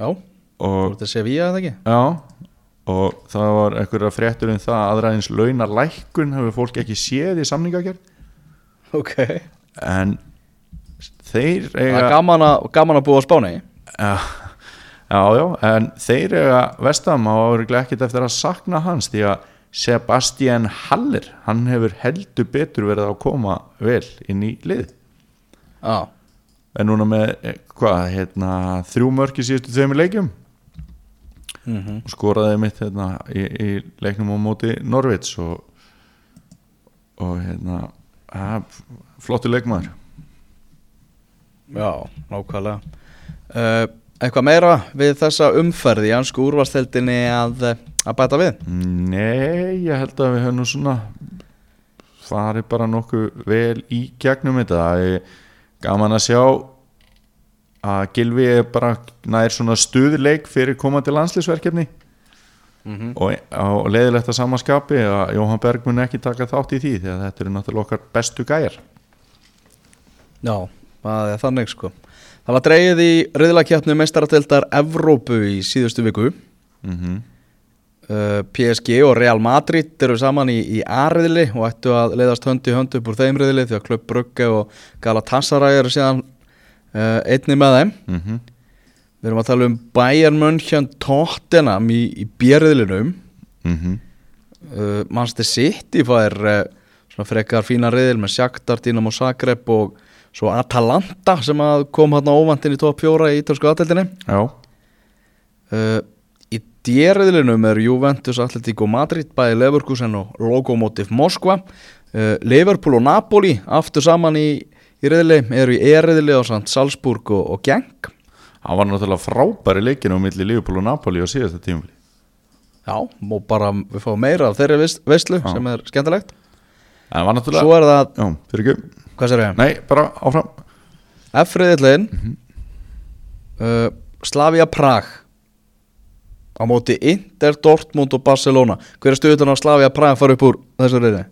Já, og, þetta sé við að það ekki? Já, og það var einhverja fréttur um það að aðræðins launar lækkun hefur fólk ekki séð í samningagjörn Ok, en þeir það er eiga gaman að, gaman að búa á Spáni. Já, já, já, en þeir eiga Vestham á áriðlega ekkert eftir að sakna hans því að Sebastian Haller hann hefur heldur betur verið að koma vel inn í lið. Já, en núna með eh, hvað, hérna, þrjú mörk í síðustu tveimur leikjum? Mm og skoraði mitt hérna, í, í leiknum á móti Norvits og, og hérna að, flottu leikmaður já, nákvæmlega. Uh, Eitthvað meira við þessa umferði í ansku úrvasteldinni að, að bæta við? Nei, ég held að við höfum svona farið bara nokkuð vel í gegnum þetta. Það er gaman að sjá að Gilvi er bara nær svona stuðleik fyrir komandi landslýsverkefni Mhm. og, og leiðilegt að samanskapi að Jóhann Berg mun ekki taka þátt í því því að þetta eru náttúrulega okkar bestu gæjar. Já, það er þannig sko. Það var dreigið í riðlakjapnu meistaratildar Evrópu í síðustu viku. Mm uh, PSG og Real Madrid eru saman í, í A-riðli og ættu að leiðast hönd í hönd upp úr þeim riðli því að Klubb Brugge og Galatasaray eru síðan uh, einni með þeim. -hmm. Við erum að tala um Bayern München Tottenham í, í B-riðlinum. Mm uh, Manchester City fær uh, svona frekar fína riðil með Shakhtar, Dinamo Zagreb og svo Atalanta sem kom hérna óvandinn í top 4 í ítalsku aðdeldinni Já, uh, Í D-riðlinum er Juventus, Atletico Madrid, bæði Leverkusen og Lokomotiv Moskva. Uh, Liverpool og Napoli aftur saman í, í riðli eru í E-riðli á Salzburg og, og Genk. Hann var náttúrulega frábæri leikin á milli Liverpool og Napoli á síðasta tímuli Já, og bara við fáum meira af þeirri veist- veislu Já. sem er skemmtilegt. En var náttúrulega Svo er það, Já, fyrir ekki hvað sér ég? Nei, bara áfram. F-riðillin uh, Slavia Prag. Á móti Inter, Dortmund og Barcelona. Hver er stuðutan á Slavia Prag að fara upp úr þessu riði?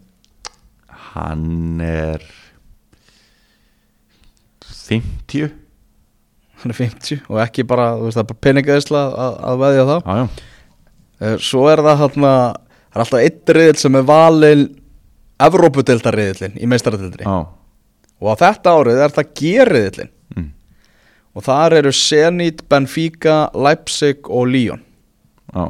Hann er 50 hann er 50 og ekki bara, þú veist, það er bara peningaðisla að, að veðja það Já, já, Eh, Svo er það hann það er alltaf einn riðil sem er valin Evrópudeildarriðilin í meistaradildri já, og á þetta árið er það G-riðilin mm. og þar eru Zenit, Benfica, Leipzig og Lyon. Já,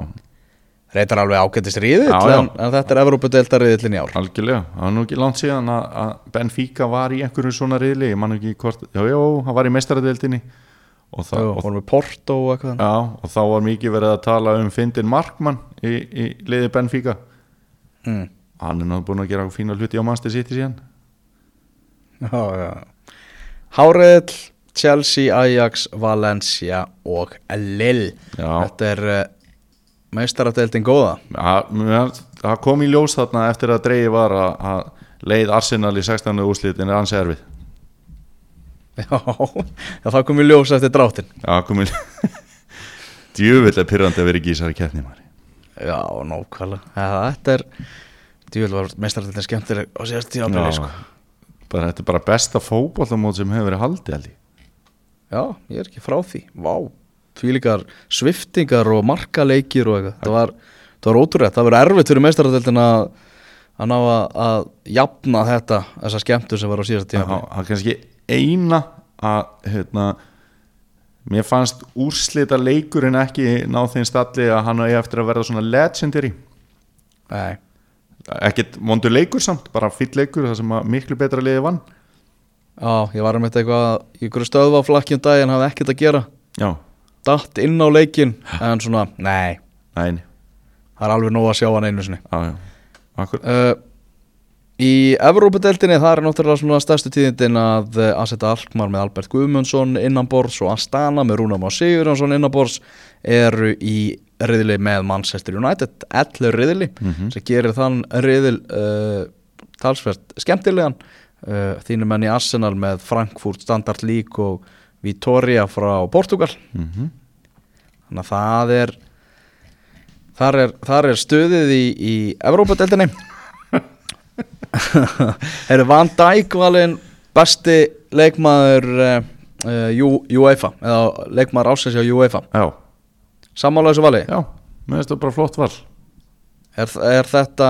reytar alveg ágættist riðill en, en þetta er Evrópudeildarriðilin í ár. Algjörlega. Það var nú ekki langt síðan að, Benfica var í einhverju svona riðli, ég man ekki hvort Já, já, hann var í meistaradeildinni. Og, það, og, fórum við Porto og eitthvað. Já, og þá var mikið verið að tala um Findin Markmann í, í liði Benfica. Mm. Hann er náttúrulega búin að gera fína hluti á Manchester City síðan Háriðill Chelsea, Ajax, Valencia og Lille. Þetta er uh, meistaradeildin góða? Ja, mér- Það kom í ljós þarna eftir að dreigi var að, leið Arsenal í 16. úrslitin er ansi erfið. Já, já það kom í ljós eftir dráttin Já, kom í (laughs) Djöfull er pyrrandi að vera í þessari keppni maður. Já, nákvæmlega. Þetta er, djúvel var meistaradeildin skemmtileg og síðast tímabili sko. Bara, Þetta er bara besta fótbollamót sem hefur verið haldið ég. Já, ég er ekki frá því. Vá, því líkar sviftingar og markaleikir og eitthvað. Það var, það var ótrúrætt, það var erfitt fyrir meistaradeildin að ná að, að jafna þetta þessa skemmtur sem var á síðast tímabili. Það er kannski eina að hérna, mér fannst úrslita leikurinn ekki ná þeim stalli að hann er eftir að verða svona legendary. Nei, ekkert vondur leikur samt, bara fýll leikur það sem að miklu betra liði vann. Já, ég var um þetta eitthvað í ykkur stöðva flakkjum dag en hafði ekkert að gera. Já, Datt inn á leikin en svona, nei, næni, það er alveg nóg að sjá hann einu sinni. Já, já. Uh, Í Evrópadeildinni það er náttúrulega svona stærstu tíðindin að Aseta Alkmaar með Albert Guðmundsson innanbors og Astana með Rúnam á Sigurjónsson innanbors eru í riðli með Manchester United 11 riðli sem gerir þann riðil uh, talsvert skemmtilegan. Uh, þínu menn í Arsenal með Frankfurt Standard League og Vitoria frá Portugal. Mm þannig að það er þar er, þar er stuðið í, í Evrópadeildinni (laughs) er Van Dijk valinn besti leikmaður uh, uh, UEFA eða leikmaður ásins á UEFA? Já, sammála þessu vali? Já, mér finnst það bara flott val. Er, er þetta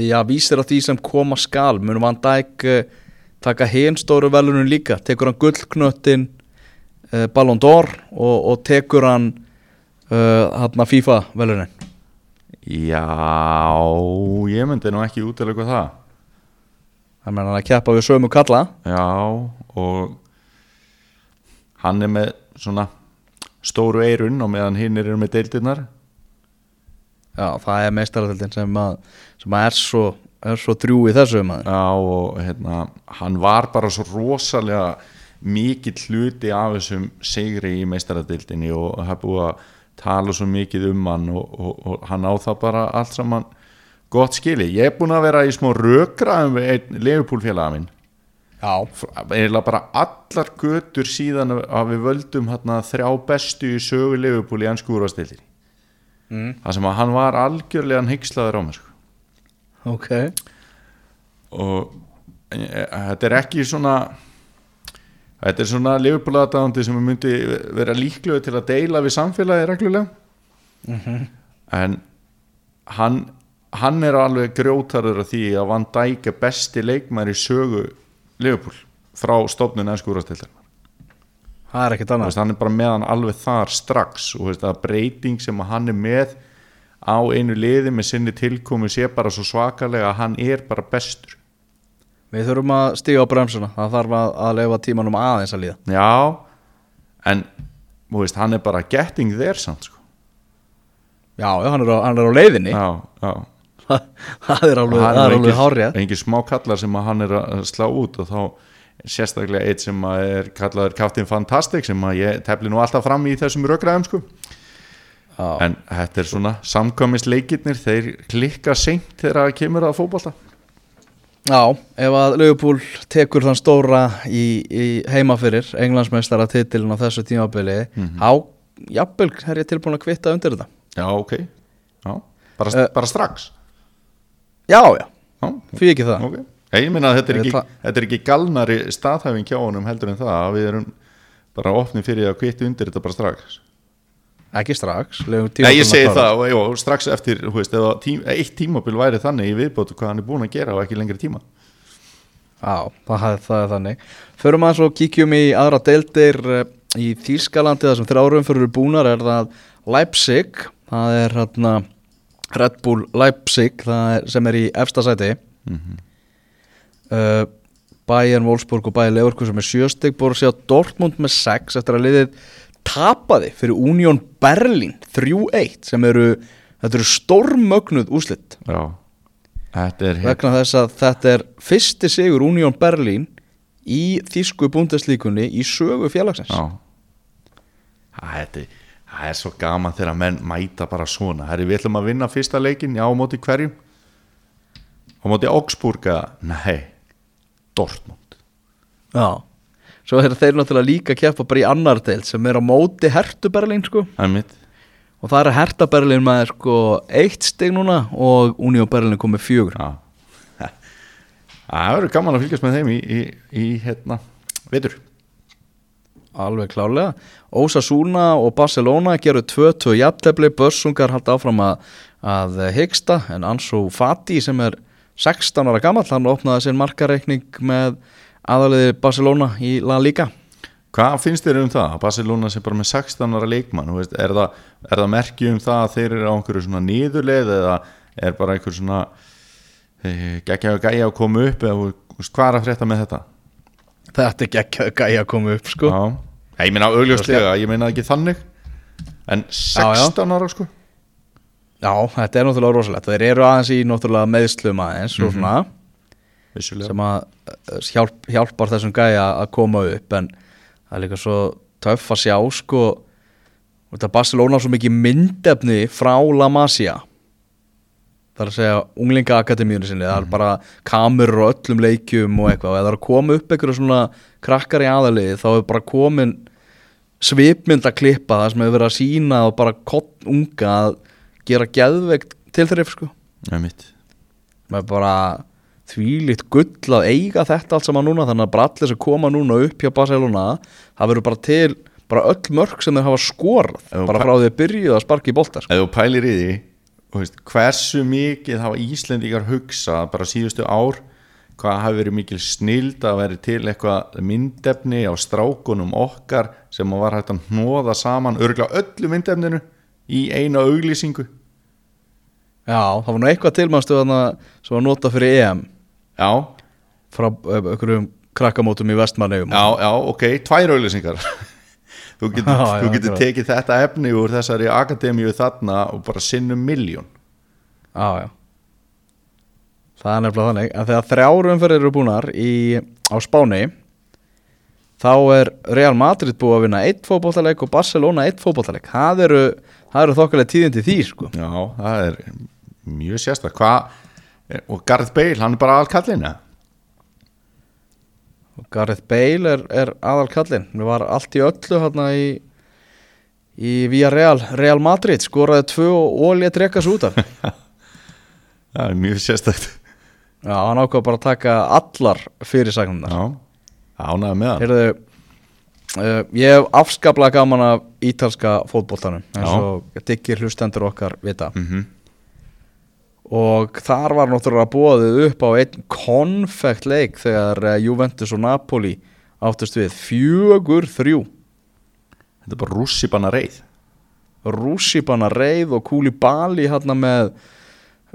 já, vísir að því sem koma skal. Mun Van Dijk uh, taka hinn stóru velunum líka? Tekur hann gullknöttin uh, Ballon d'Or og, og tekur hann uh, hann FIFA velunin Já, ég myndi nú ekki útilega það. Það meðan hann að keppa við sömu kalla. Já, og hann er með svona stóru eirun og meðan hinn eru með deildirnar. Já, það er meistaradeildin sem að, sem að er svo er svo drjú í þessu maður. Já, og hérna, hann var bara svo rosalega mikill hluti af þessum sigri í meistaradeildinni og er búið að tala svo mikið um hann og, og, og hann á það bara allt saman gott skili. Ég er búin að vera í smá rökraðum við einn leifupúlfélaga eiginlega bara allar götur síðan að við völdum hérna, þrjá bestu í sögu Liverpool í ennsku úrvastildir mm. það sem að hann var algjörlega hyggslaður á mér sko. ok. Og e, þetta er ekki svona þetta er svona Liverpool aðdáðandi sem myndi vera líklega til að deila við samfélagi reglulega. En hann hann er alveg grjótarður af því að Van Dijk er besti leikmæri sögu Liverpool frá stofnun ennsku úrvastildar það er ekkert annað. Hann er bara með hann alveg þar strax og veist, að breyting sem hann er með á einu liði með sinni tilkomi sé bara svo svakalega að hann er bara bestur. Við þurfum að stíga á bremsuna. Það þarf að, að leifa tímanum aðeins að líða. Já en veist, hann er bara getting there samt sko. já, já, hann er á, hann er á leiðinni. Já, já það er alveg, er alveg hárið engin smá kallar sem hann er að slá út og þá sérstaklega eitt sem er kallaður Captain Fantastic sem að ég tefli nú alltaf fram í þessum rökraðum sko. já, en þetta er svona samkvæmisleikirnir þeir klikka seint þegar það kemur að fótbolta. Já, ef að Liverpool tekur þann stóra í, í heima fyrir Englandsmeistara titilin á þessu tímabili á, jafnvel er ég tilbúin að kvitta undir þetta. Já, ok. Já. Bara, Eh, bara strax já, já, já, því ekki það. Ok. Ég meina að þetta er, ekki, þetta er ekki galnari staðhæfing hjá honum heldur en það að við erum bara opni fyrir að kvitti undir þetta bara strax. Ekki strax Nei, ég segi það og strax eftir, veist, tím, eitt tímabil væri þannig í viðbótu hvað hann er búin að gera og ekki lengri tíma. Já, það, það, er þannig. Förum að svo kíkjum í aðra deildir eh, í Þýskalandi þar sem þrjárum fyrir búnar er það Leipzig það er hérna Red Bull Leipzig er, sem er í efsta sæti. Uh, Bayern Wolfsburg og Bayern Leverkusen með sjöstig Borussia Dortmund með 6 eftir að liðið tapaði fyrir Union Berlin 3-1 sem eru eru stórmögnuð úslitt Já. Þetta vegna þess að þetta er fyrsti sigur Union Berlin í þýsku búndeslíkunni í sögu félagsins. Já. Þetta er- það er svo gaman þegar menn mæta bara svona. Herri, við ætlum að vinna fyrsta leikin, já, á móti hverjum? Á móti Augsburga Nei, Dortmund. Já. Svo er þeir náttúrulega líka að keppa bara í annar deil sem er á móti Hertu Berlin sko. Mitt og það er Herta Berlin með sko eitt stig núna og Union Berlin komið fjögur. Já. (laughs) Það verður gaman að fylgjast með þeim í, í, í hérna, veitur alveg klálega Ósasúna og Barcelona gerðu 2-2 jafntefli, Börsungar haldi áfram að, að hyggsta en Ansu Fati sem er 16 ára gamall, hann opnaði sinn markareikning með aðaliði Barcelona í La Liga. Hvað finnst þér um það? að Barcelona sem bara með 16 ára leikmann? Veist, er, það, það merki um það að þeir eru á einhverju svona nýðuleið eða er bara einhver svona e, geggja og gæja að koma upp eða hvað er að frétta með þetta? þetta er ekki gæja að koma upp sko. Já, ég meina augljóslega, ég meina ekki þannig en 16 ára sko. Já, þetta er náttúrulega rosalegt. Þeir eru aðeins í náttúrulega meðslum aðeins og svona vissulega. sem að eh, hjálp, hjálpar þessum gæja að koma upp en það er líka svo töff að sjá sko þetta Barcelona á svo mikið myndefni frá La Masia. Það er að segja unglingaakademíunni sinni það er bara kamerur og öllum leikjum og eitthvað og það er að koma upp einhverju svona krakkar í aðalið þá er bara komin svipmynd að klippa það sem hefur verið að sína og bara kott unga að gera geðveikt tilþrif sko Já, mitt með bara þvílíkt gull að eiga þetta allt saman núna þannig að bara allir sem koma núna upp hjá Barcelona það verður bara til bara öll mörg sem þeir hafa þú bara frá því að byrjuð að sparka í bolta sko. Ef þú pælir í því veist, hversu mikið hafa Íslendingar hugsað bara síðustu ár hvað hafi verið mikil snild að veri til eitthvað myndefni á strákunum okkar sem var hægt að hnóða saman örgulega öllu myndefninu í eina auglýsingu. Já, það var nú eitthvað tilmannstu sem var nota fyrir EM? Já, frá eh, einhverjum krakkamótum í vestmannegum já, já, ok, tvær auglýsingar. Þú getur, (laughs) Já, já, þú getur akkurat. tekið þetta efni úr þessari akademíu þarna og bara sinnum miljón já, já. Það er nefnilega þannig en þegar þrjár umferðir eru búnar í, á Spáni þá er Real Madrid búið að vinna eitt fótbollaleik og Barcelona eitt fótbollaleik það eru, eru þokkalega tíðindi því sko. Já, það er mjög sérstak og Gareth Bale, hann er bara allkallina og Gareth Bale er, er aðal kallinn við var allt í öllu hérna í í Via Real, Real Madrid skoraði tvö og létt rekka svo út af. (laughs) Það er mjög sérstakt já, hann ákvað bara að taka allar fyrirsagnar Já, ánægði með hann. Heyrðu, uh, ég hef afskaplega gaman af ítalska fótboltanum eins og diggir hlustendur okkar vita. Mm og þar var náttúrulega bóðið upp á einn konfekt leik þegar uh, Juventus og Napoli áttust við fjögur þrjú. Þetta er bara rússipanna reið. Rússipanna reið og Kúli Bali hérna með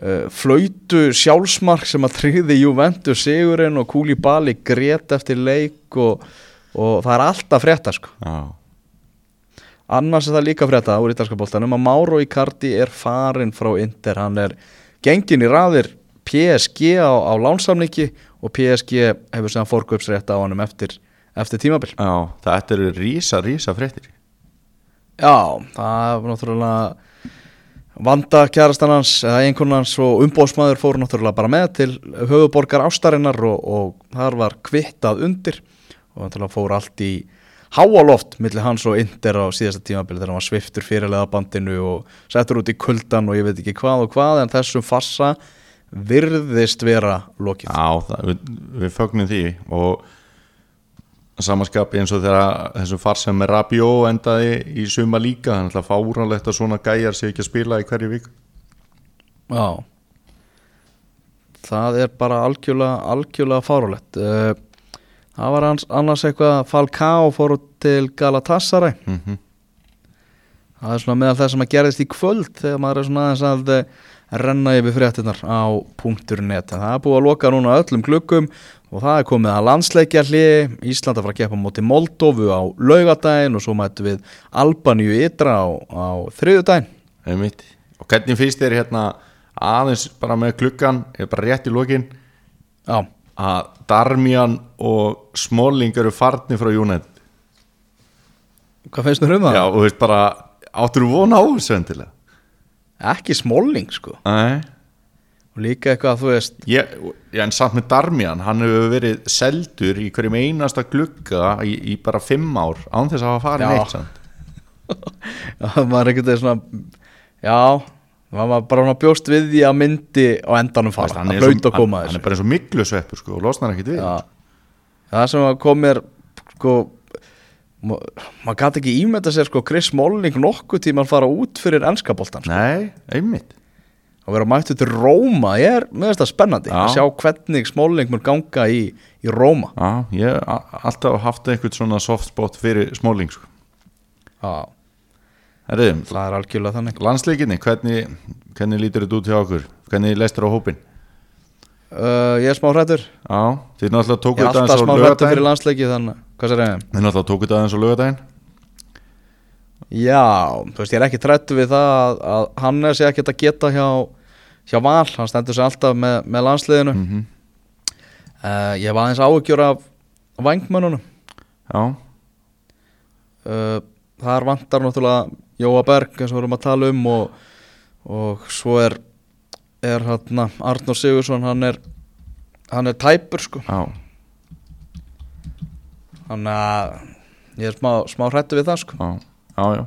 uh, flautu sjálfsmark sem að tryggði Juventus sigurinn og Kúli Bali grét eftir leik og, og það er alltaf frétta sko. Já, annars er það líka frétta úr ítalska boltanum að Mauro Icardi er farin frá Inter, hann er gengin í raðir PSG á, á lánsamningi og PSG hefur segðan fórkaupsrétt á honum eftir, eftir tímabil. Já þetta eru rísa, rísa fréttir. Já, það var náttúrulega vanda kjærastan hans eða einhvern hans og umbóðsmaður fóru náttúrulega bara með til höfuborgar ástarinnar og, og þar var kvittað undir. Og náttúrulega fór allt í háaloft millir hans og Inder á síðasta tímabili þegar hann var sviftur fyrirlega bandinu og settur út í kuldan og ég veit ekki hvað og hvað en þessum fassa virðist vera lokið. Já, það, við, við fögnum því og samanskapi eins og þegar þessum farsem með Rabió endaði í suma líka þannig að fáránlegt að svona gæjar sé ekki að spila í hverju vik Já. Það er bara algjörlega, algjörlega fárulegt uh, Það var annars eitthvað Falcao fór til Galatasaray. Mm Það er svona meðal það sem að gerðist í kvöld þegar maður er svona aðeins að eh, renna yfir fréttinnar á punktur.net það er búið að loka núna öllum klukkum og það er komið að landsleikja hlið Ísland að fara að keppa á móti Moldófu á laugadaginn og svo mættu við Albaníu ytra á, á þriðudaginn Einmitt. og hvernig finnst þér hérna aðeins bara með klukkan er bara rétt í lokin? Já, að Darmian og Smalling eru farni frá United. Hvað finnst þér um það? já og veist bara áttur þú vona á þessu endilega? Ekki smolling sko. Nei og líka eitthvað þú veist Ég, ég, en samt með Darmian, hann hefur verið seldur í hverjum einasta glugga í, í bara fimm ár án þess að hafa farið Já. neitt samt. (laughs) Já, maður er ekkert svona Já, maður var bara svona bjóst við því að myndi á endanum fara hann, að er hlaut svo, að koma hann, hann þessu er bara eins og miklusveppur sko, og losnar ekkit við Já, það sem að kom mér sko ma- maður gæti ekki ímynda sér sko Chris Smalling nokkuð tíma að fara út fyrir ennskaboltan sko. Nei, einmitt og vera mættu til Róma ég er með þetta spennandi Já. að sjá hvernig Smalling mun ganga í, í Róma Já, ég hef alltaf haft einhvern svona soft spot fyrir Smalling sko. Já, Herriðum, það er algjörlega þannig landsleikinni, hvernig, hvernig lítur þetta út hjá okkur? Hvernig leistur á hópin? uh, Ég er smá hrættur Já, þið náttúrulega Ég tókuð er þetta alltaf aðeins á smá hrættur fyrir lögadaginn landsleiki þannig Hvað sér ég? Þið náttúrulega tókuð þetta aðeins á lögadaginn Já, þú veist, ég er ekki trættu við það að, að Hannes er ekkert að geta hjá, hjá Val, hann stendur sig alltaf með, með landsliðinu. Mm -hmm. uh, Ég var aðeins áhugjur af vangmönnunum Já, uh, Þar vantar náttúrulega Jóa Berg, eins og við erum að tala um og, og svo er er hann Arnór Sigursson hann er, hann er tæpur sko. Já. Hann að ég er smá, smá hrættu við það sko. Já, já, já.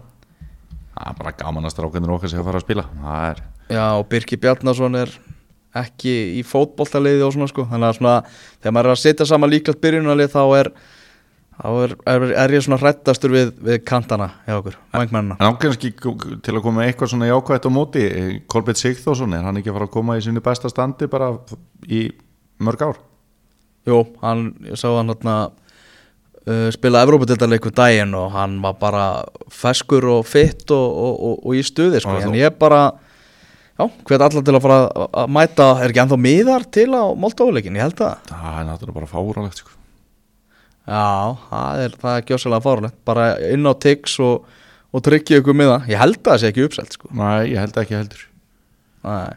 Það er bara gaman að strákanir okkar sig að fara að spila. Það er, Já, og Birki Bjarnason er ekki í fótboltaliði og svona sko. Þannig að svona, þegar maður er að setja saman líklegt byrjunalið þá er þá er, er, er ég svona hrættastur við, við kantana hjá okkur, vangmennina en ákveðanski til að koma eitthvað svona jákvætt á móti. Kolbett Sigþórsson, er hann ekki að fara að koma í sinni besta standi bara í mörg ár? Jú, hann, ég sá hann hérna uh, spila Evrópadeildarleiku daginn og hann var bara feskur og fitt og, og, og, og í stuði sko, en ég bara já, hvet allar til að fara að- að mæta er ekki ennþá miðar til á Moldóleikin, ég held það? Það er náttúrulega bara fáránlegt sko. Já, það er, er gjósalega fárlegt bara inn á tix og, og tryggja ykkur með það, ég held að það sé ekki uppselt sko. Nei, ég held ekki heldur. Nei.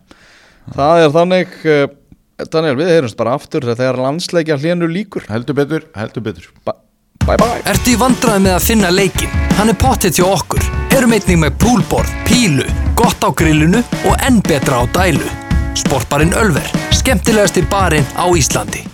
það er þannig uh, Daniel, við heyrumst bara aftur þegar landsleikja hlénu líkur Heldur betur, heldur betur Bye bye Ertu í vandræði með að finna leikin? Hann er pottet hjá okkur. Erum einnig með poolboard, pílu, gott á grillinu og enn betra á dælu. Sportbarinn Ölver, skemmtilegasti barinn á Íslandi.